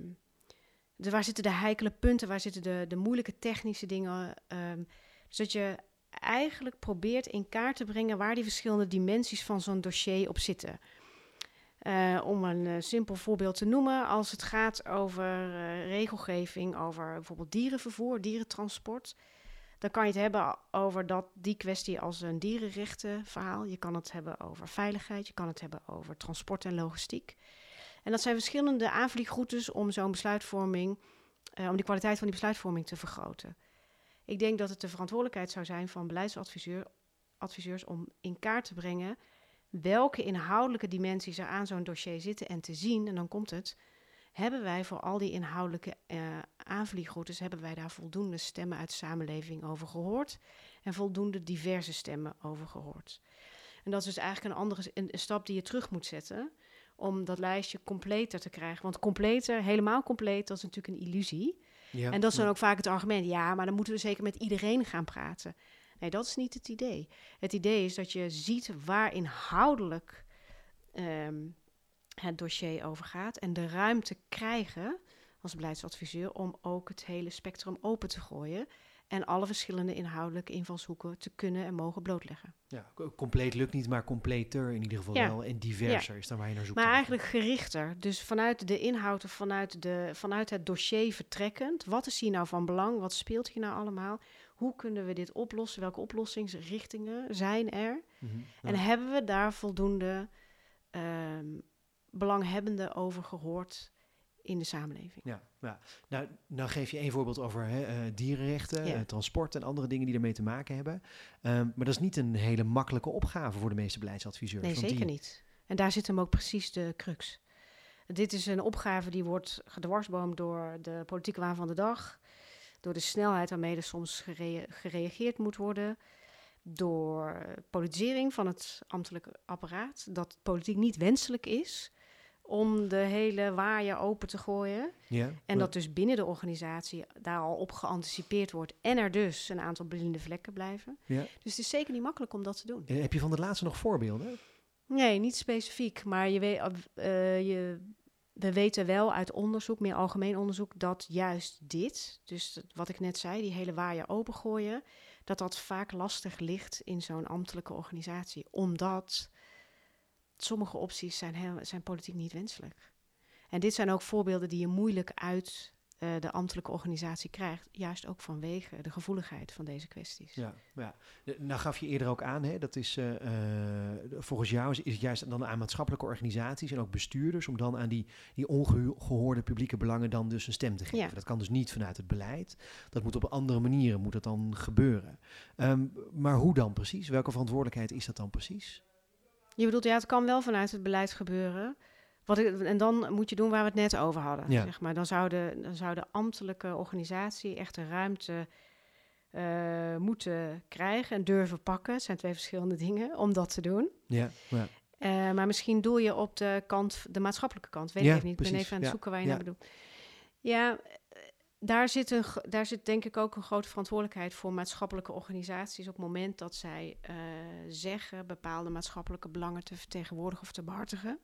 de, waar zitten de heikele punten, waar zitten de, de moeilijke technische dingen. Um, dus dat je eigenlijk probeert in kaart te brengen waar die verschillende dimensies van zo'n dossier op zitten. Uh, om een uh, simpel voorbeeld te noemen, als het gaat over regelgeving, over bijvoorbeeld dierenvervoer, dierentransport, dan kan je het hebben over dat, die kwestie als een dierenrechtenverhaal. Je kan het hebben over veiligheid, je kan het hebben over transport en logistiek. En dat zijn verschillende aanvliegroutes om zo'n besluitvorming, uh, om die kwaliteit van die besluitvorming te vergroten. Ik denk dat het de verantwoordelijkheid zou zijn van beleidsadviseurs om in kaart te brengen welke inhoudelijke dimensies er aan zo'n dossier zitten en te zien, en dan komt het, hebben wij voor al die inhoudelijke uh, aanvliegroutes, hebben wij daar voldoende stemmen uit de samenleving over gehoord en voldoende diverse stemmen over gehoord. En dat is dus eigenlijk een andere een stap die je terug moet zetten om dat lijstje completer te krijgen. Want completer, helemaal compleet, dat is natuurlijk een illusie. Ja, en dat is dan ook vaak het argument. Ja, maar dan moeten we zeker met iedereen gaan praten. Nee, dat is niet het idee. Het idee is dat je ziet waar inhoudelijk um, het dossier over gaat. En de ruimte krijgen als beleidsadviseur om ook het hele spectrum open te gooien en alle verschillende inhoudelijke invalshoeken te kunnen en mogen blootleggen. Ja, compleet lukt niet, maar completer in ieder geval wel en diverser is dan waar je naar zoekt. Maar eigenlijk gerichter. Dus vanuit de inhoud of vanuit, de, vanuit het dossier vertrekkend. Wat is hier nou van belang? Wat speelt hier nou allemaal? Hoe kunnen we dit oplossen? Welke oplossingsrichtingen zijn er? Mhm, en hebben we daar voldoende um, belanghebbenden over gehoord in de samenleving. Ja, ja. Nou, nou geef je één voorbeeld over hè, uh, dierenrechten, uh, transport en andere dingen die ermee te maken hebben. Um, maar dat is niet een hele makkelijke opgave voor de meeste beleidsadviseurs. Nee, zeker niet. En daar zit hem ook precies de crux. Dit is een opgave die wordt gedwarsboomd door de politieke waan van de dag, door de snelheid waarmee er soms gere gereageerd moet worden, door politisering van het ambtelijke apparaat, dat politiek niet wenselijk is om de hele waaier open te gooien. Ja. En dat dus binnen de organisatie daar al op geanticipeerd wordt. En er dus een aantal blinde vlekken blijven. Ja. Dus het is zeker niet makkelijk om dat te doen. Eh, Heb je van de laatste nog voorbeelden? Nee, niet specifiek. Maar je weet, eh, je, we weten wel uit onderzoek, meer algemeen onderzoek, dat juist dit, dus wat ik net zei, die hele waaier opengooien, dat dat vaak lastig ligt in zo'n ambtelijke organisatie. Omdat sommige opties zijn, heel, zijn politiek niet wenselijk. En dit zijn ook voorbeelden die je moeilijk uit eh, de ambtelijke organisatie krijgt, juist ook vanwege de gevoeligheid van deze kwesties. Ja, ja. De- Nou gaf je eerder ook aan, hè, dat is eh, eh, volgens jou is, is het juist dan aan maatschappelijke organisaties en ook bestuurders om dan aan die, die ongehoorde publieke belangen dan dus een stem te geven. Ja. Dat kan dus niet vanuit het beleid. Dat moet op andere manieren moet dat dan gebeuren. Ehm, maar hoe dan precies? Welke verantwoordelijkheid is dat dan precies? Je bedoelt, ja, het kan wel vanuit het beleid gebeuren. Wat ik, en dan moet je doen waar we het net over hadden. Ja. Zeg maar. dan, zou de, dan zou de ambtelijke organisatie echt de ruimte eh, moeten krijgen en durven pakken. Het zijn twee verschillende <laughs> dingen om dat te doen. Ja, ja. Eh, maar misschien doel je op de kant, de maatschappelijke kant. Weet ik niet. Ik ben even aan het zoeken waar je naar bedoelt. Ja, daar zit, een, daar zit denk ik ook een grote verantwoordelijkheid voor maatschappelijke organisaties. Op het moment dat zij eh, zeggen bepaalde maatschappelijke belangen te vertegenwoordigen of te behartigen.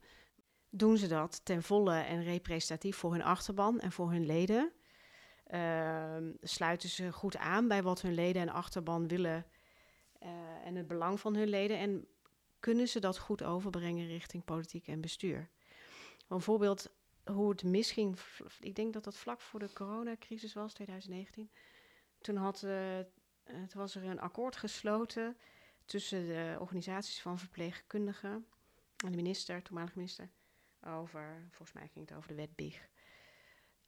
Doen ze dat ten volle en representatief voor hun achterban en voor hun leden? Ehm, sluiten ze goed aan bij wat hun leden en achterban willen eh, en het belang van hun leden? En kunnen ze dat goed overbrengen richting politiek en bestuur? Een voorbeeld hoe het misging, ik denk dat dat vlak voor de coronacrisis was, 2019. Toen had, eh, toen was er een akkoord gesloten tussen de organisaties van verpleegkundigen en de minister, toenmalige minister, over, volgens mij ging het over de wet BIG.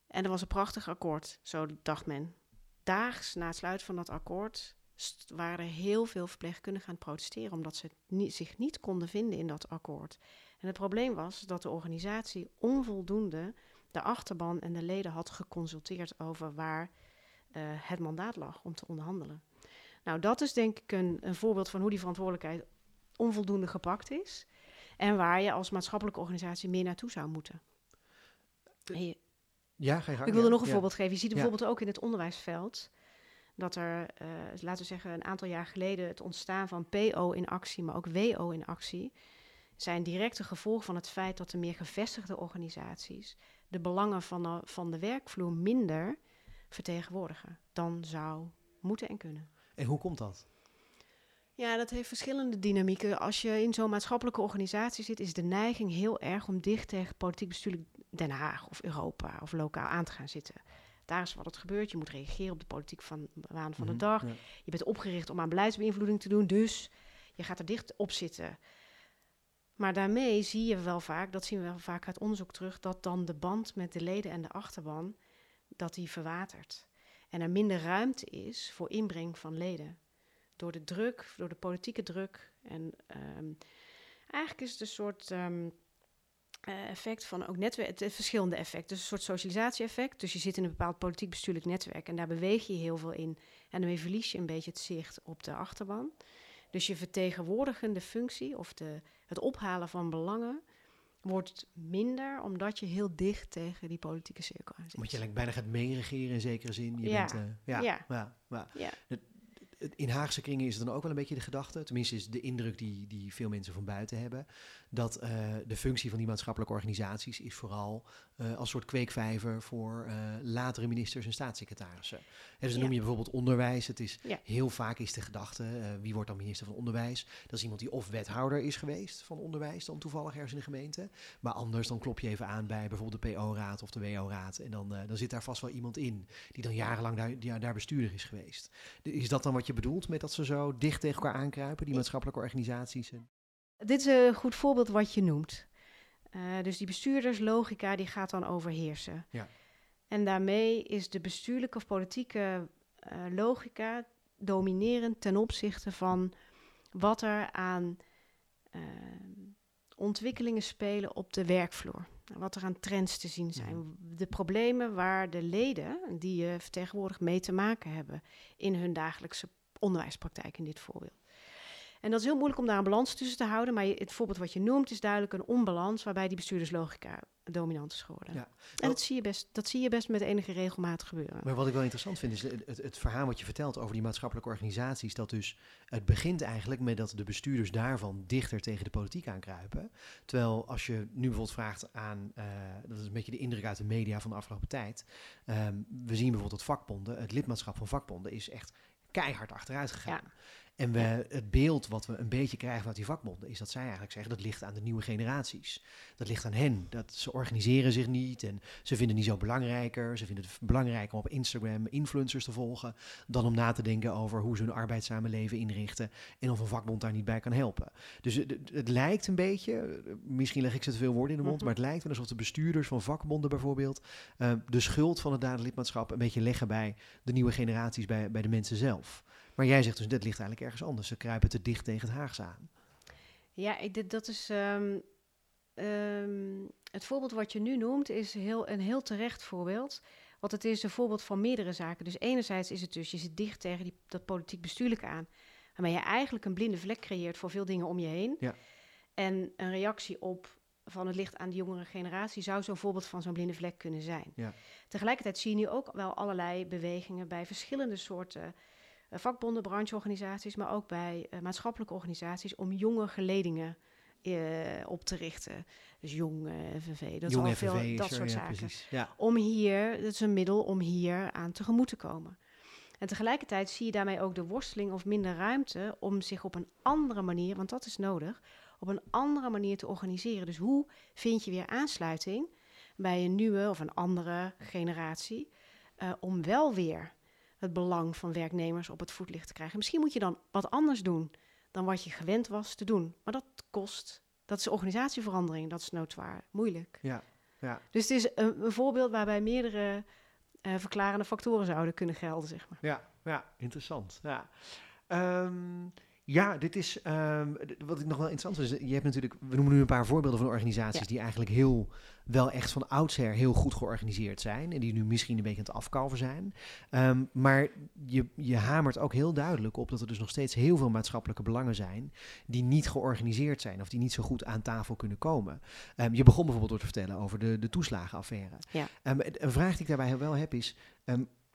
En er was een prachtig akkoord, zo dacht men. Daags na het sluiten van dat akkoord waren er heel veel verpleegkundigen aan het protesteren, omdat ze het zich niet konden vinden in dat akkoord. En het probleem was dat de organisatie onvoldoende de achterban en de leden had geconsulteerd over waar eh, het mandaat lag om te onderhandelen. Nou, dat is denk ik een, een voorbeeld van hoe die verantwoordelijkheid onvoldoende gepakt is. En waar je als maatschappelijke organisatie meer naartoe zou moeten. En je- Ja, ga je gang. ik wilde ja. nog een Ja. voorbeeld geven. Je ziet Ja. bijvoorbeeld ook in het onderwijsveld dat er, eh, laten we zeggen, een aantal jaar geleden het ontstaan van PO in actie, maar ook WO in actie, zijn directe gevolgen van het feit dat de meer gevestigde organisaties de belangen van de, van de werkvloer minder vertegenwoordigen dan zou moeten en kunnen. En hoe komt dat? Ja, dat heeft verschillende dynamieken. Als je in zo'n maatschappelijke organisatie zit, is de neiging heel erg om dicht tegen politiek bestuurlijk Den Haag of Europa of lokaal aan te gaan zitten. Daar is wat het gebeurt. Je moet reageren op de politiek van waan van de Mhm, dag. ja. Je bent opgericht om aan beleidsbeïnvloeding te doen, dus je gaat er dicht op zitten. Maar daarmee zie je wel vaak, dat zien we wel vaak uit onderzoek terug, dat dan de band met de leden en de achterban, dat die verwatert. En er minder ruimte is voor inbreng van leden. Door de druk, door de politieke druk. En ehm, eigenlijk is het een soort ehm, eh, effect van ook netwerk, het verschillende effecten. Dus een soort socialisatie-effect. Dus je zit in een bepaald politiek bestuurlijk netwerk en daar beweeg je heel veel in. En daarmee verlies je een beetje het zicht op de achterban. Dus je vertegenwoordigende functie of de, het ophalen van belangen wordt minder omdat je heel dicht tegen die politieke cirkel aan zit. Omdat je eigenlijk bijna gaat meeregeren in zekere zin. Je Ja. Bent, eh, ja, Ja. ja. ja. Ja. Het- In Haagse kringen is het dan ook wel een beetje de gedachte, tenminste is de indruk die, die veel mensen van buiten hebben, dat eh, de functie van die maatschappelijke organisaties is vooral eh, als soort kweekvijver voor eh, latere ministers en staatssecretarissen. En dus dan Ja. noem je bijvoorbeeld onderwijs. Het is Ja. heel vaak is de gedachte, wie wordt dan minister van onderwijs? Dat is iemand die of wethouder is geweest van onderwijs, dan toevallig ergens in de gemeente. Maar anders dan klop je even aan bij bijvoorbeeld de PO-raad of de WO-raad. En dan, dan zit daar vast wel iemand in die dan jarenlang daar, die daar bestuurder is geweest. Is dat dan wat je bedoelt met dat ze zo dicht tegen elkaar aankruipen, die maatschappelijke organisaties? En- Dit is een goed voorbeeld wat je noemt. Eh, dus die bestuurderslogica die gaat dan overheersen. Ja. En daarmee is de bestuurlijke of politieke eh, logica dominerend ten opzichte van wat er aan eh, ontwikkelingen spelen op de werkvloer. Wat er aan trends te zien zijn. De problemen waar de leden, die je vertegenwoordigt, mee te maken hebben in hun dagelijkse onderwijspraktijk in dit voorbeeld. En dat is heel moeilijk om daar een balans tussen te houden. Maar het voorbeeld wat je noemt is duidelijk een onbalans waarbij die bestuurderslogica dominant is geworden. Ja. En dat zie, je best, dat zie je best met enige regelmaat gebeuren. Maar wat ik wel interessant vind, is het, het, het verhaal wat je vertelt over die maatschappelijke organisaties. Dat dus, het begint eigenlijk met dat de bestuurders daarvan dichter tegen de politiek aankruipen. Terwijl als je nu bijvoorbeeld vraagt aan, eh, dat is een beetje de indruk uit de media van de afgelopen tijd. ehm, we zien bijvoorbeeld dat vakbonden, het lidmaatschap van vakbonden is echt keihard achteruit gegaan. En we, het beeld wat we een beetje krijgen vanuit die vakbonden is dat zij eigenlijk zeggen dat ligt aan de nieuwe generaties. Dat ligt aan hen. Dat ze organiseren zich niet en ze vinden het niet zo belangrijker. Ze vinden het belangrijker om op Instagram influencers te volgen dan om na te denken over hoe ze hun arbeidszame leven inrichten en of een vakbond daar niet bij kan helpen. Dus het, lijkt een beetje, misschien leg ik ze te veel woorden in de mond, Mhm. maar het lijkt wel alsof de bestuurders van vakbonden bijvoorbeeld eh, de schuld van het dadenlidmaatschap een beetje leggen bij de nieuwe generaties, bij, bij de mensen zelf. Maar jij zegt dus, dit ligt eigenlijk ergens anders. Ze kruipen te dicht tegen het Haagse aan. Ja, ik, dat is. ehm, ehm, het voorbeeld wat je nu noemt is heel, een heel terecht voorbeeld. Want het is een voorbeeld van meerdere zaken. Dus enerzijds is het dus, je zit dicht tegen die, dat politiek bestuurlijke aan. Waarmee je eigenlijk een blinde vlek creëert voor veel dingen om je heen. Ja. En een reactie op van het licht aan de jongere generatie zou zo'n voorbeeld van zo'n blinde vlek kunnen zijn. Ja. Tegelijkertijd zie je nu ook wel allerlei bewegingen bij verschillende soorten vakbonden, brancheorganisaties, maar ook bij eh, maatschappelijke organisaties om jonge geledingen eh, op te richten. Dus jong eh, FNV, dat Jong FNV veel dat soort ja, zaken. Ja. Om hier, dat is een middel om hier aan tegemoet te komen. En tegelijkertijd zie je daarmee ook de worsteling of minder ruimte om zich op een andere manier, want dat is nodig, op een andere manier te organiseren. Dus hoe vind je weer aansluiting bij een nieuwe of een andere generatie eh, om wel weer het belang van werknemers op het voetlicht te krijgen. Misschien moet je dan wat anders doen dan wat je gewend was te doen. Maar dat kost, dat is organisatieverandering, dat is noodwaar moeilijk. Ja. Ja. Dus het is een, een voorbeeld waarbij meerdere eh, verklarende factoren zouden kunnen gelden, zeg maar. Ja, ja, interessant. Ja, Ehm, ja dit is ehm, wat ik nog wel interessant vind. Je hebt natuurlijk, we noemen nu een paar voorbeelden van organisaties Ja. die eigenlijk heel, wel echt van oudsher heel goed georganiseerd zijn. En die nu misschien een beetje aan het afkalven zijn. Ehm, maar je, je hamert ook heel duidelijk op dat er dus nog steeds heel veel maatschappelijke belangen zijn. die niet georganiseerd zijn of die niet zo goed aan tafel kunnen komen. Ehm, je begon bijvoorbeeld door te vertellen over de, de toeslagenaffaire. Ja. Een vraag die ik daarbij wel heb is.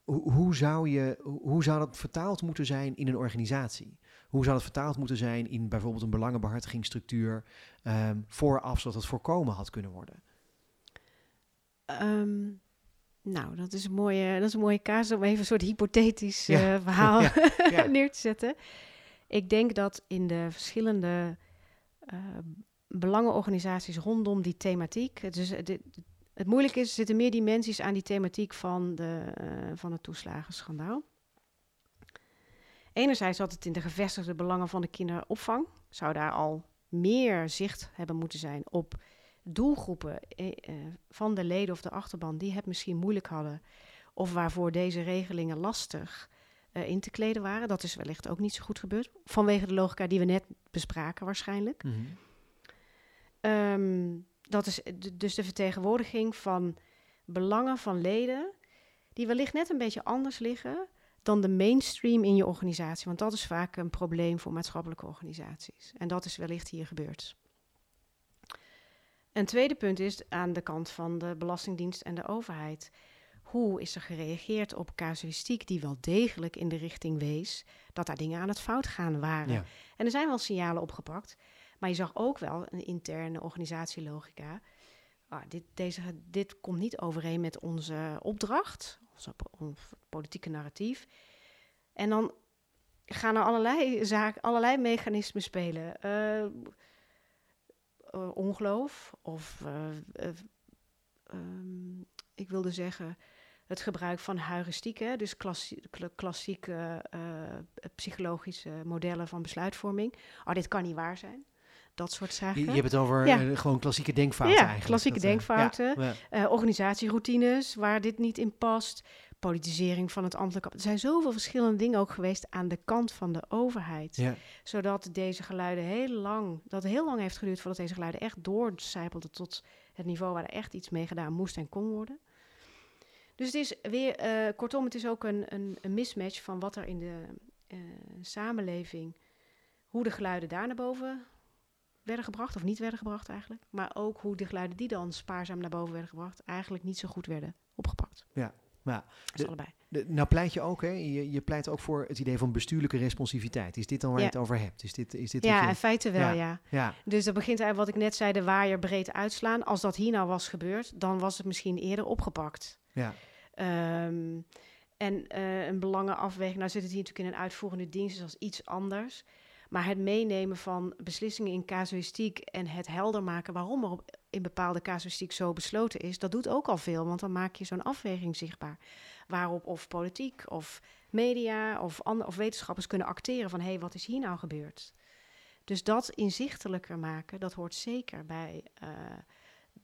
hoe, hoe, zou je, hoe zou dat vertaald moeten zijn in een organisatie? Hoe zou dat vertaald moeten zijn in bijvoorbeeld een belangenbehartigingsstructuur ehm, vooraf, zodat het voorkomen had kunnen worden? Ehm, nou, dat is, een mooie, dat is een mooie casus om even een soort hypothetisch Ja. eh, verhaal <laughs> Ja, <laughs> ja. neer te zetten. Ik denk dat in de verschillende eh, belangenorganisaties rondom die thematiek... Het, het, het moeilijke is, er zitten meer dimensies aan die thematiek van, de, eh, van het toeslagenschandaal. Enerzijds had het in de gevestigde belangen van de kinderopvang. Zou daar al meer zicht hebben moeten zijn op doelgroepen eh, eh, van de leden of de achterban die het misschien moeilijk hadden. Of waarvoor deze regelingen lastig eh, in te kleden waren. Dat is wellicht ook niet zo goed gebeurd. Vanwege de logica die we net bespraken waarschijnlijk. Mhm. Ehm, dat is dus de vertegenwoordiging van belangen van leden die wellicht net een beetje anders liggen dan de mainstream in je organisatie. Want dat is vaak een probleem voor maatschappelijke organisaties. En dat is wellicht hier gebeurd. Een tweede punt is aan de kant van de Belastingdienst en de overheid. Hoe is er gereageerd op casuïstiek die wel degelijk in de richting wees dat daar dingen aan het fout gaan waren? Ja. En er zijn wel signalen opgebracht, maar je zag ook wel een interne organisatielogica. Ah, dit, deze, dit komt niet overeen met onze opdracht, onze politieke narratief. En dan gaan er allerlei, zaken, allerlei mechanismen spelen. Eh, eh, ongeloof of, eh, eh, ehm, ik wilde zeggen, het gebruik van heuristiek, hè, dus klassie- kla- klassieke psychologische modellen van besluitvorming. Oh, dit kan niet waar zijn. Dat soort zaken. Je, je hebt het over Ja. gewoon klassieke denkfouten Ja, eigenlijk. klassieke Dat, denkfouten. ja, organisatieroutines waar dit niet in past. Politisering van het ambtelijk. Er zijn zoveel verschillende dingen ook geweest aan de kant van de overheid. Ja. Zodat deze geluiden heel lang, dat heel lang heeft geduurd voordat deze geluiden echt doorcijpelden tot het niveau waar er echt iets mee gedaan moest en kon worden. Dus het is weer, eh, kortom, het is ook een, een, een mismatch van wat er in de eh, samenleving, hoe hoe de geluiden daar naar boven werden gebracht, of niet werden gebracht eigenlijk. Maar ook hoe de geluiden die dan spaarzaam naar boven werden gebracht, eigenlijk niet zo goed werden opgepakt. Ja, maar is allebei. de- nou pleit je ook, hè? Je, je pleit ook voor het idee van bestuurlijke responsiviteit. Is dit dan waar Ja. je het over hebt? Is dit, is dit Ja, je- in feite wel, Ja. ja. ja, Dus dat begint eigenlijk wat ik net zei, de waaier breed uitslaan. Als dat hier nou was gebeurd, dan was het misschien eerder opgepakt. ja, Ehm, en eh, een belangenafweging, nou zit het hier natuurlijk in een uitvoerende dienst, dus dat is iets anders. Maar het meenemen van beslissingen in casuïstiek en het helder maken waarom er in bepaalde casuïstiek zo besloten is, dat doet ook al veel, want dan maak je zo'n afweging zichtbaar. Waarop of politiek of media of, of wetenschappers kunnen acteren van hé, hey, wat is hier nou gebeurd? Dus dat inzichtelijker maken, dat hoort zeker bij, eh,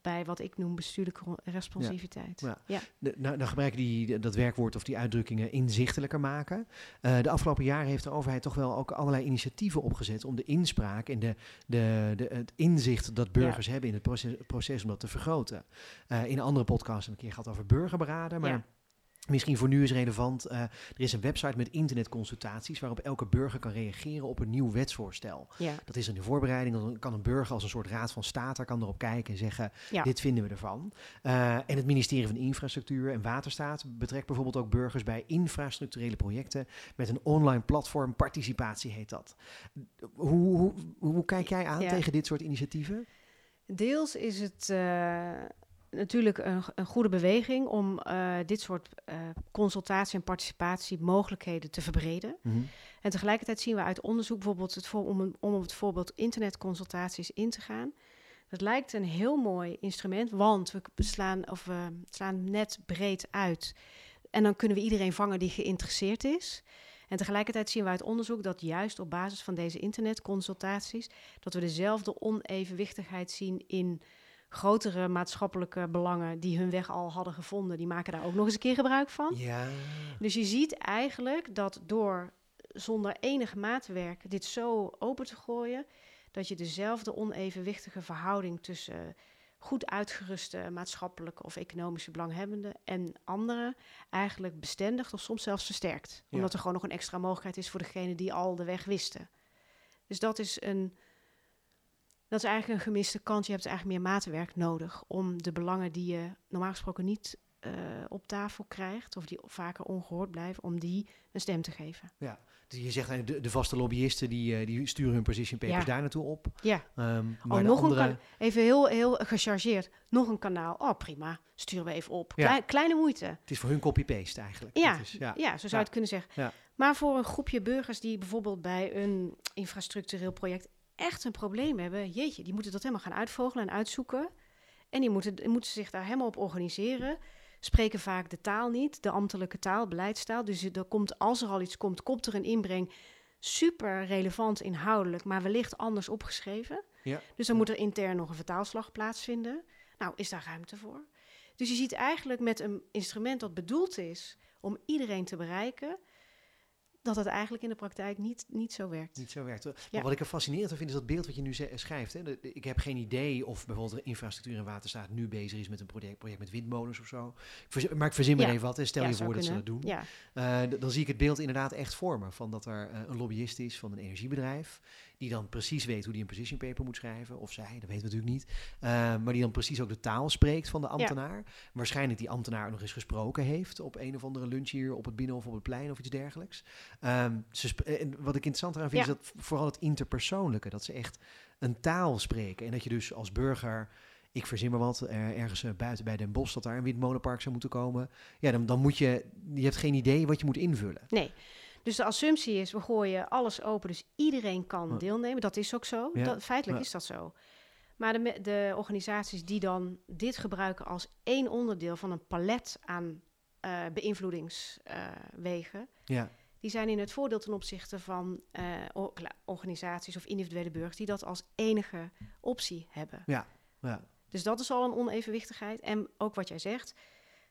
bij wat ik noem bestuurlijke responsiviteit. Ja. ja. De, nou, dan gebruik ik die, dat werkwoord of die uitdrukkingen inzichtelijker maken. Eh, de afgelopen jaren heeft de overheid toch wel ook allerlei initiatieven opgezet om de inspraak en de, de, de, het inzicht dat burgers hebben in het proces, proces om dat te vergroten. Eh, in een andere podcast heb ik een keer gehad over burgerberaden, maar Ja. Misschien voor nu is relevant. eh, er is een website met internetconsultaties waarop elke burger kan reageren op een nieuw wetsvoorstel. Ja. Dat is de voorbereiding. Dan kan een burger als een soort raad van state kan erop kijken en zeggen: Ja. dit vinden we ervan. Eh, en het ministerie van Infrastructuur en Waterstaat betrekt bijvoorbeeld ook burgers bij infrastructurele projecten met een online platform. Participatie heet dat. Hoe, hoe, hoe kijk jij aan Ja. tegen dit soort initiatieven? Deels is het eh, natuurlijk een, een goede beweging om eh, dit soort eh, consultatie- en participatiemogelijkheden te verbreden. En tegelijkertijd zien we uit onderzoek bijvoorbeeld het voor, om, een- om op het voorbeeld internetconsultaties in te gaan. Dat lijkt een heel mooi instrument, want we slaan, of we slaan net breed uit. En dan kunnen we iedereen vangen die geïnteresseerd is. En tegelijkertijd zien we uit onderzoek dat juist op basis van deze internetconsultaties, dat we dezelfde onevenwichtigheid zien in grotere maatschappelijke belangen die hun weg al hadden gevonden. Die maken daar ook nog eens een keer gebruik van. Ja. Dus je ziet eigenlijk dat door zonder enig maatwerk dit zo open te gooien, dat je dezelfde onevenwichtige verhouding tussen goed uitgeruste maatschappelijke of economische belanghebbenden en anderen eigenlijk bestendigt of soms zelfs versterkt. Ja. Omdat er gewoon nog een extra mogelijkheid is voor degene die al de weg wisten. Dus dat is een. Dat is eigenlijk een gemiste kant. Je hebt eigenlijk meer maatwerk nodig om de belangen die je normaal gesproken niet eh, op tafel krijgt, of die vaker ongehoord blijven, om die een stem te geven. Dus je zegt eh, de, de vaste lobbyisten die, eh, die sturen hun position papers Ja. daar naartoe op. Ja. Ehm, maar Oh, nog andere, een kan- even heel, heel gechargeerd. Nog een kanaal. Oh, prima. Sturen we even op. Ja. Klei- kleine moeite. Het is voor hun copy-paste eigenlijk. Ja, is, ja. Ja, zo zou je Ja. het kunnen zeggen. Ja. Maar voor een groepje burgers die bijvoorbeeld bij een infrastructureel project echt een probleem hebben, jeetje, die moeten dat helemaal gaan uitvogelen en uitzoeken. En die moeten, die moeten zich daar helemaal op organiseren. Spreken vaak de taal niet, de ambtelijke taal, beleidstaal. Dus er komt, als er al iets komt, komt er een inbreng. Super relevant inhoudelijk, maar wellicht anders opgeschreven. Ja. Dus dan moet er intern nog een vertaalslag plaatsvinden. Nou, is daar ruimte voor? Dus je ziet eigenlijk met een instrument dat bedoeld is om iedereen te bereiken, dat het eigenlijk in de praktijk niet, niet zo werkt. Niet zo werkt. Maar Ja. wat ik er fascinerend aan vind, is dat beeld wat je nu schrijft. Hè. De- de- ik heb geen idee of bijvoorbeeld de infrastructuur en waterstaat nu bezig is met een project, project met windmolens of zo. Ik verzin- maar ik verzin maar Ja. even wat. Hè. Stel Ja, je voor dat ze dat doen. Eh, dan zie ik het beeld inderdaad echt voor me. Van dat er eh, een lobbyist is van een energiebedrijf. Die dan precies weet hoe die een position paper moet schrijven. Of zij, dat weten we natuurlijk niet. Eh, maar die dan precies ook de taal spreekt van de ambtenaar. Waarschijnlijk die ambtenaar nog eens gesproken heeft. Op een of andere lunch hier op het binnen of op het plein of iets dergelijks. Ehm, ze en wat ik interessant eraan vind Ja. is dat vooral het interpersoonlijke. Dat ze echt een taal spreken. En dat je dus als burger ik verzin maar wat, er, ergens eh, buiten bij Den Bosch dat daar een windmolenpark zou moeten komen. Ja, dan, dan moet je, je hebt geen idee wat je moet invullen. nee. Dus de assumptie is, we gooien alles open, dus iedereen kan Ja. deelnemen. Dat is ook zo. Ja. Dat, feitelijk Ja. is dat zo. Maar de, de organisaties die dan dit gebruiken als één onderdeel van een palet aan eh, beïnvloedingswegen, Ja, die zijn in het voordeel ten opzichte van eh, organisaties of individuele burgers die dat als enige optie hebben. ja. Dus dat is al een onevenwichtigheid. En ook wat jij zegt,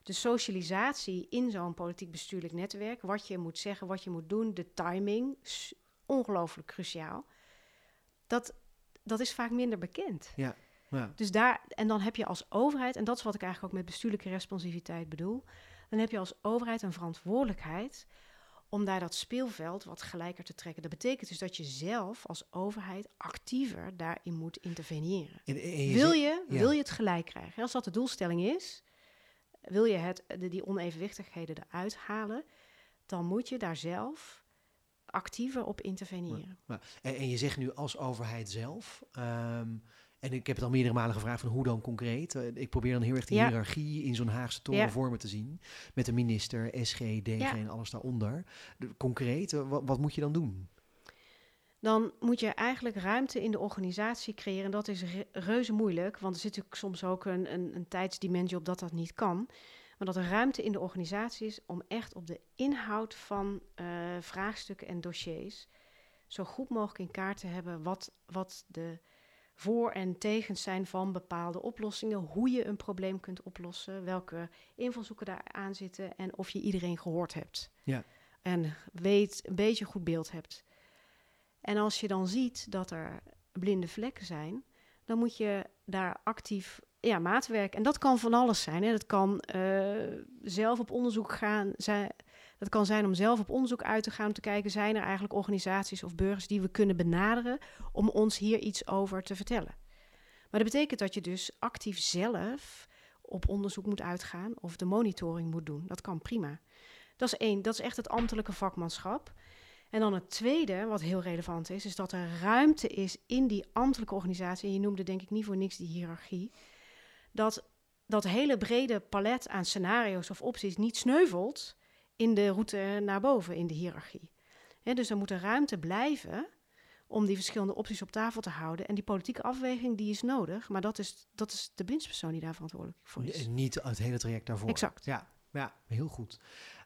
de socialisatie in zo'n politiek bestuurlijk netwerk, wat je moet zeggen, wat je moet doen, de timing, ongelooflijk cruciaal. Dat, dat is vaak minder bekend. ja. Dus daar, en dan heb je als overheid, en dat is wat ik eigenlijk ook met bestuurlijke responsiviteit bedoel, dan heb je als overheid een verantwoordelijkheid om daar dat speelveld wat gelijker te trekken. Dat betekent dus dat je zelf als overheid actiever daarin moet interveneren. En- en je wil, je, ja. wil je het gelijk krijgen? Als dat de doelstelling is, wil je het, de, die onevenwichtigheden eruit halen, dan moet je daar zelf actiever op interveneren. Maar, en, en je zegt nu als overheid zelf. ehm, en ik heb het al meerdere malen gevraagd van hoe dan concreet. Eh, ik probeer dan heel erg de Ja. hiërarchie in zo'n Haagse toren Ja. me te zien. Met de minister, SG, DG Ja. en alles daaronder. De- concreet, eh, wat, wat moet je dan doen? Dan moet je eigenlijk ruimte in de organisatie creëren. En dat is re- reuze moeilijk, want er zit natuurlijk soms ook een, een, een tijdsdimensie op dat dat niet kan. Maar dat er ruimte in de organisatie is om echt op de inhoud van eh, vraagstukken en dossiers zo goed mogelijk in kaart te hebben wat, wat de voor- en tegens zijn van bepaalde oplossingen, hoe je een probleem kunt oplossen, welke invalshoeken daar aan zitten en of je iedereen gehoord hebt. Ja. En weet, een beetje goed beeld hebt. En als je dan ziet dat er blinde vlekken zijn, dan moet je daar actief ja, maatwerk. En dat kan van alles zijn. Hè. Dat kan eh, zelf op onderzoek gaan. Dat kan zijn om zelf op onderzoek uit te gaan. Om te kijken, zijn er eigenlijk organisaties of burgers die we kunnen benaderen om ons hier iets over te vertellen. Maar dat betekent dat je dus actief zelf op onderzoek moet uitgaan of de monitoring moet doen. Dat kan prima. Dat is één, dat is echt het ambtelijke vakmanschap. En dan het tweede, wat heel relevant is, is dat er ruimte is in die ambtelijke organisatie. En je noemde denk ik niet voor niks die hiërarchie. Dat dat hele brede palet aan scenario's of opties niet sneuvelt in de route naar boven in de hiërarchie. Dus er moet er ruimte blijven om die verschillende opties op tafel te houden. En die politieke afweging die is nodig, maar dat is, dat is de winstpersoon die daar verantwoordelijk voor is. En niet het hele traject daarvoor. Exact. Ja, ja heel goed.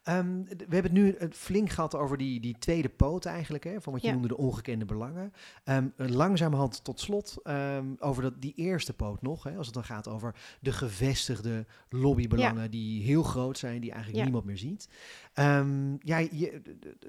Ehm, we hebben het nu flink gehad over die, die tweede poot eigenlijk, hè, van wat je Ja. noemde de ongekende belangen. Ehm langzamerhand tot slot ehm, over dat, die eerste poot nog, hè, als het dan gaat over de gevestigde lobbybelangen die heel groot zijn, die eigenlijk Ja. niemand meer ziet. Ja, je,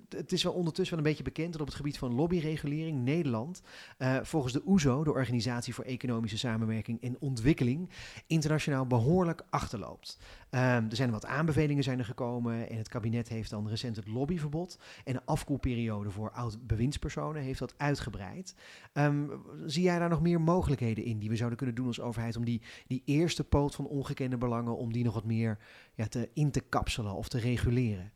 het is wel ondertussen wel een beetje bekend dat op het gebied van lobbyregulering Nederland, eh, volgens de OESO, de Organisatie voor Economische Samenwerking en Ontwikkeling, internationaal behoorlijk achterloopt. Er zijn wat aanbevelingen zijn er gekomen en het kabinet heeft dan recent het lobbyverbod en een afkoelperiode voor oud-bewindspersonen heeft dat uitgebreid. Ehm, zie jij daar nog meer mogelijkheden in die we zouden kunnen doen als overheid om die, die eerste poot van ongekende belangen, om die nog wat meer ja, te, in te kapselen of te reguleren?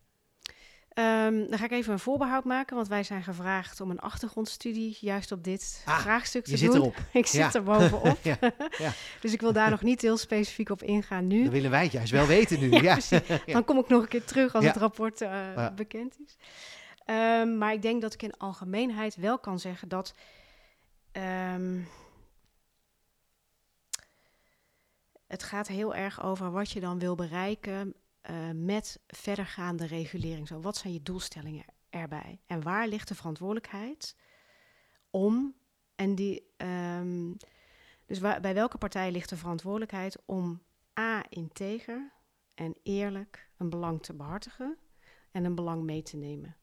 Ehm, dan ga ik even een voorbehoud maken, want wij zijn gevraagd om een achtergrondstudie juist op dit Ah, vraagstuk te Je doen. zit erop. <laughs> Ik zit Ja. er bovenop. <laughs> ja, ja. <laughs> Dus ik wil daar nog niet heel specifiek op ingaan nu. Dan willen wij het juist wel weten nu. Ja. Dan kom ik nog een keer terug als het rapport eh, bekend is. Ehm, maar ik denk dat ik in algemeenheid wel kan zeggen dat. ehm, het gaat heel erg over wat je dan wil bereiken eh, met verdergaande regulering. Zo, wat zijn je doelstellingen erbij? En waar ligt de verantwoordelijkheid om? En die, ehm, dus waar, bij welke partij ligt de verantwoordelijkheid om A, integer en eerlijk een belang te behartigen en een belang mee te nemen?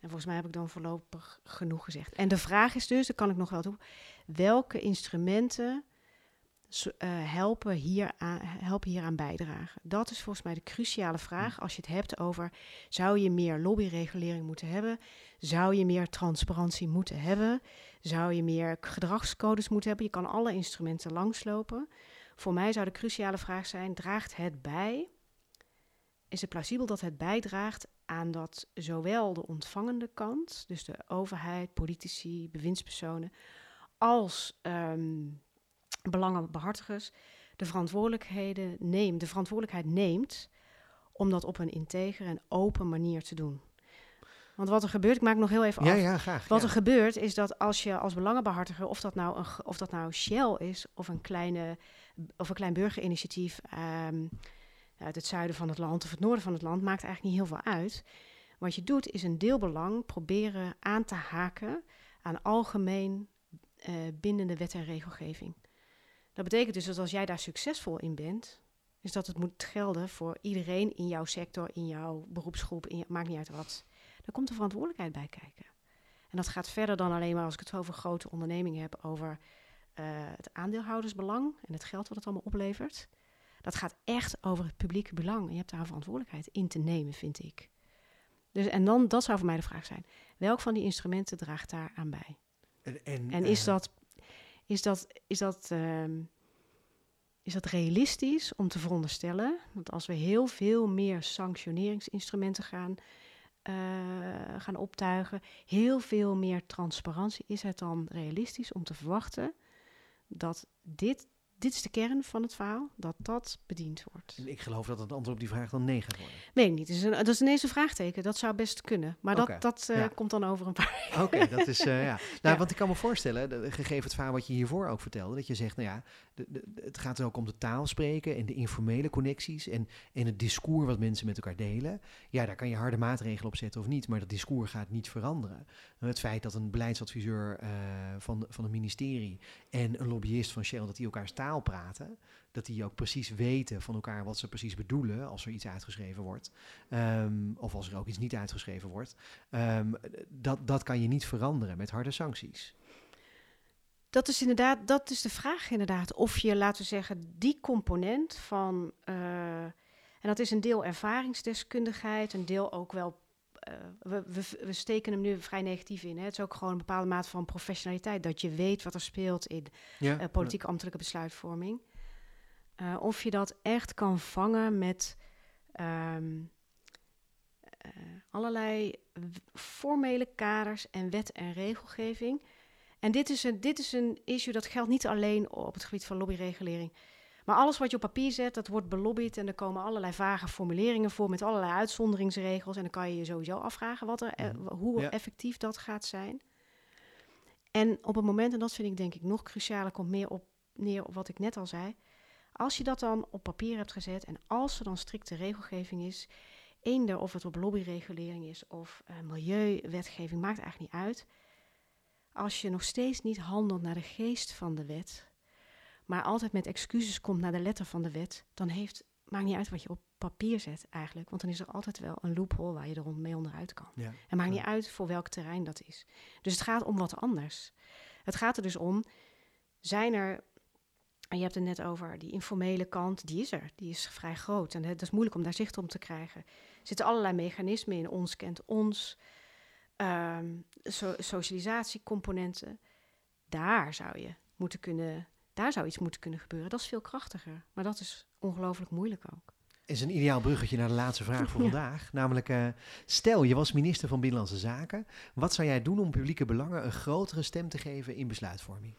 En volgens mij heb ik dan voorlopig genoeg gezegd. En de vraag is dus, daar kan ik nog wel toe, welke instrumenten helpen, hier aan, helpen hier aan bijdragen? Dat is volgens mij de cruciale vraag als je het hebt over, zou je meer lobbyregulering moeten hebben? Zou je meer transparantie moeten hebben? Zou je meer gedragscodes moeten hebben? Je kan alle instrumenten langslopen. Voor mij zou de cruciale vraag zijn: draagt het bij? Is het plausibel dat het bijdraagt aan dat zowel de ontvangende kant, dus de overheid, politici, bewindspersonen, als ehm, belangenbehartigers, de verantwoordelijkheden neemt, de verantwoordelijkheid neemt om dat op een integere en open manier te doen. Want wat er gebeurt, ik maak nog heel even Ja, af. ja, graag. Wat ja. er gebeurt is dat als je als belangenbehartiger, of dat nou, een, of dat nou Shell is of een, kleine, of een klein burgerinitiatief ehm, uit het zuiden van het land of het noorden van het land, maakt eigenlijk niet heel veel uit. Wat je doet is een deelbelang proberen aan te haken aan algemeen eh, bindende wet en regelgeving. Dat betekent dus dat als jij daar succesvol in bent, is dat het moet gelden voor iedereen in jouw sector, in jouw beroepsgroep, in maakt niet uit wat. Daar komt de verantwoordelijkheid bij kijken. En dat gaat verder dan alleen maar als ik het over grote ondernemingen heb, over eh, het aandeelhoudersbelang en het geld wat het allemaal oplevert. Dat gaat echt over het publieke belang. En je hebt daar een verantwoordelijkheid in te nemen, vind ik. Dus, en dan, dat zou voor mij de vraag zijn. Welk van die instrumenten draagt daar aan bij? En, en, En is eh, dat, is dat, is dat, ehm, is dat realistisch om te veronderstellen? Dat als we heel veel meer sanctioneringsinstrumenten gaan, eh, gaan optuigen, heel veel meer transparantie, is het dan realistisch om te verwachten dat dit, dit is de kern van het verhaal, dat dat bediend wordt? Ik geloof dat het antwoord op die vraag dan nee gaat worden. Weet ik niet. Dat is, een, dat is ineens een vraagteken. Dat zou best kunnen. Maar dat, dat eh, ja. komt dan over een paar. Oké, dat is eh, ja. <laughs> Nou, Ja. want ik kan me voorstellen, de- gegeven het verhaal wat je hiervoor ook vertelde, dat je zegt, nou ja, de, de- de- het gaat ook om de taal spreken en de informele connecties en, en het discours wat mensen met elkaar delen. Ja, daar kan je harde maatregelen op zetten of niet, maar dat discours gaat niet veranderen. Het feit dat een beleidsadviseur eh, van, van een ministerie en een lobbyist van Shell, dat die elkaars taal praten, dat die ook precies weten van elkaar wat ze precies bedoelen als er iets uitgeschreven wordt, Ehm, of als er ook iets niet uitgeschreven wordt. Ehm, dat, dat kan je niet veranderen met harde sancties. Dat is inderdaad, dat is de vraag inderdaad. Of je, laten we zeggen, die component van, eh, en dat is een deel ervaringsdeskundigheid, een deel ook wel, we, we, we steken hem nu vrij negatief in. Hè? Het is ook gewoon een bepaalde mate van professionaliteit, dat je weet wat er speelt in Ja, eh, politieke ambtelijke besluitvorming. Eh, of je dat echt kan vangen met ehm, eh, allerlei formele kaders en wet en regelgeving. En dit is, een, dit is een issue dat geldt niet alleen op het gebied van lobbyregulering. Maar alles wat je op papier zet, dat wordt belobbyd en er komen allerlei vage formuleringen voor met allerlei uitzonderingsregels. En dan kan je je sowieso afvragen wat er, eh, Mhm. hoe Ja. effectief dat gaat zijn. En op het moment, en dat vind ik denk ik nog crucialer, komt meer op neer op wat ik net al zei. Als je dat dan op papier hebt gezet en als er dan strikte regelgeving is, eender of het op lobbyregulering is of eh, milieuwetgeving, maakt eigenlijk niet uit. Als je nog steeds niet handelt naar de geest van de wet, maar altijd met excuses komt naar de letter van de wet, dan heeft, maakt niet uit wat je op papier zet eigenlijk. Want dan is er altijd wel een loophole waar je er mee onderuit kan. ja. Het maakt Ja. niet uit voor welk terrein dat is. Dus het gaat om wat anders. Het gaat er dus om, zijn er, en je hebt het net over die informele kant, die is er, die is vrij groot. En het is moeilijk om daar zicht op te krijgen. Er zitten allerlei mechanismen in, ons kent ons, ehm, so- socialisatiecomponenten. Daar zou je moeten kunnen, daar zou iets moeten kunnen gebeuren. Dat is veel krachtiger, maar dat is ongelooflijk moeilijk ook. Is een ideaal bruggetje naar de laatste vraag voor Ja. <laughs> vandaag. Namelijk, eh, stel je was minister van Binnenlandse Zaken. Wat zou jij doen om publieke belangen een grotere stem te geven in besluitvorming?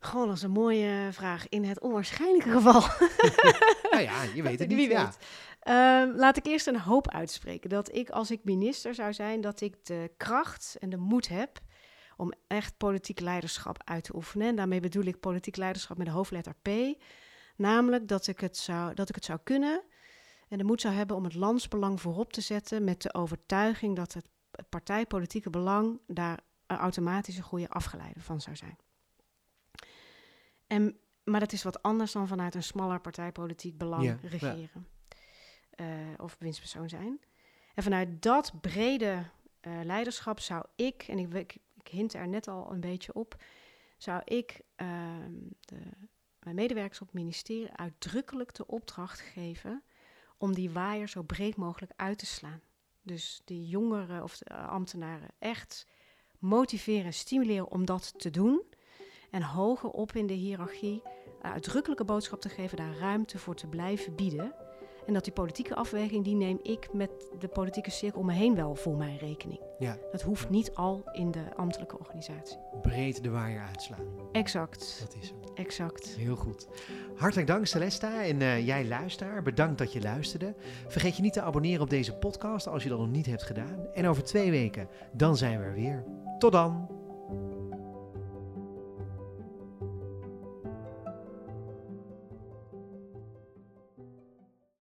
Gewoon als een mooie vraag. In het onwaarschijnlijke geval <laughs> nou ja, je <laughs> weet het niet. Wie ja. weet. Ehm, laat ik eerst een hoop uitspreken. Dat ik, als ik minister zou zijn, dat ik de kracht en de moed heb om echt politiek leiderschap uit te oefenen. En daarmee bedoel ik politiek leiderschap met de hoofdletter P. Namelijk dat ik het zou, dat ik het zou kunnen en de moed zou hebben om het landsbelang voorop te zetten met de overtuiging dat het partijpolitieke belang daar een automatische goede afgeleide van zou zijn. En, maar dat is wat anders dan vanuit een smaller partijpolitiek belang Ja, ja. regeren eh, of winstpersoon zijn. En vanuit dat brede eh, leiderschap zou ik, en ik, ik, ik hint er net al een beetje op, zou ik ehm, de, mijn medewerkers op het ministerie uitdrukkelijk de opdracht geven om die waaier zo breed mogelijk uit te slaan. Dus die jongeren of de eh, ambtenaren echt motiveren en stimuleren om dat te doen. En hoger op in de hiërarchie een uitdrukkelijke boodschap te geven, daar ruimte voor te blijven bieden. En dat die politieke afweging, die neem ik met de politieke cirkel om me heen wel voor mijn rekening. Ja, Dat hoeft niet al in de ambtelijke organisatie. breed de waaier uitslaan. Exact, Dat is hem. exact. Heel goed. Hartelijk dank Celesta en eh, jij luisteraar. Bedankt dat je luisterde. Vergeet je niet te abonneren op deze podcast als je dat nog niet hebt gedaan. En over twee weken, dan zijn we er weer. Tot dan!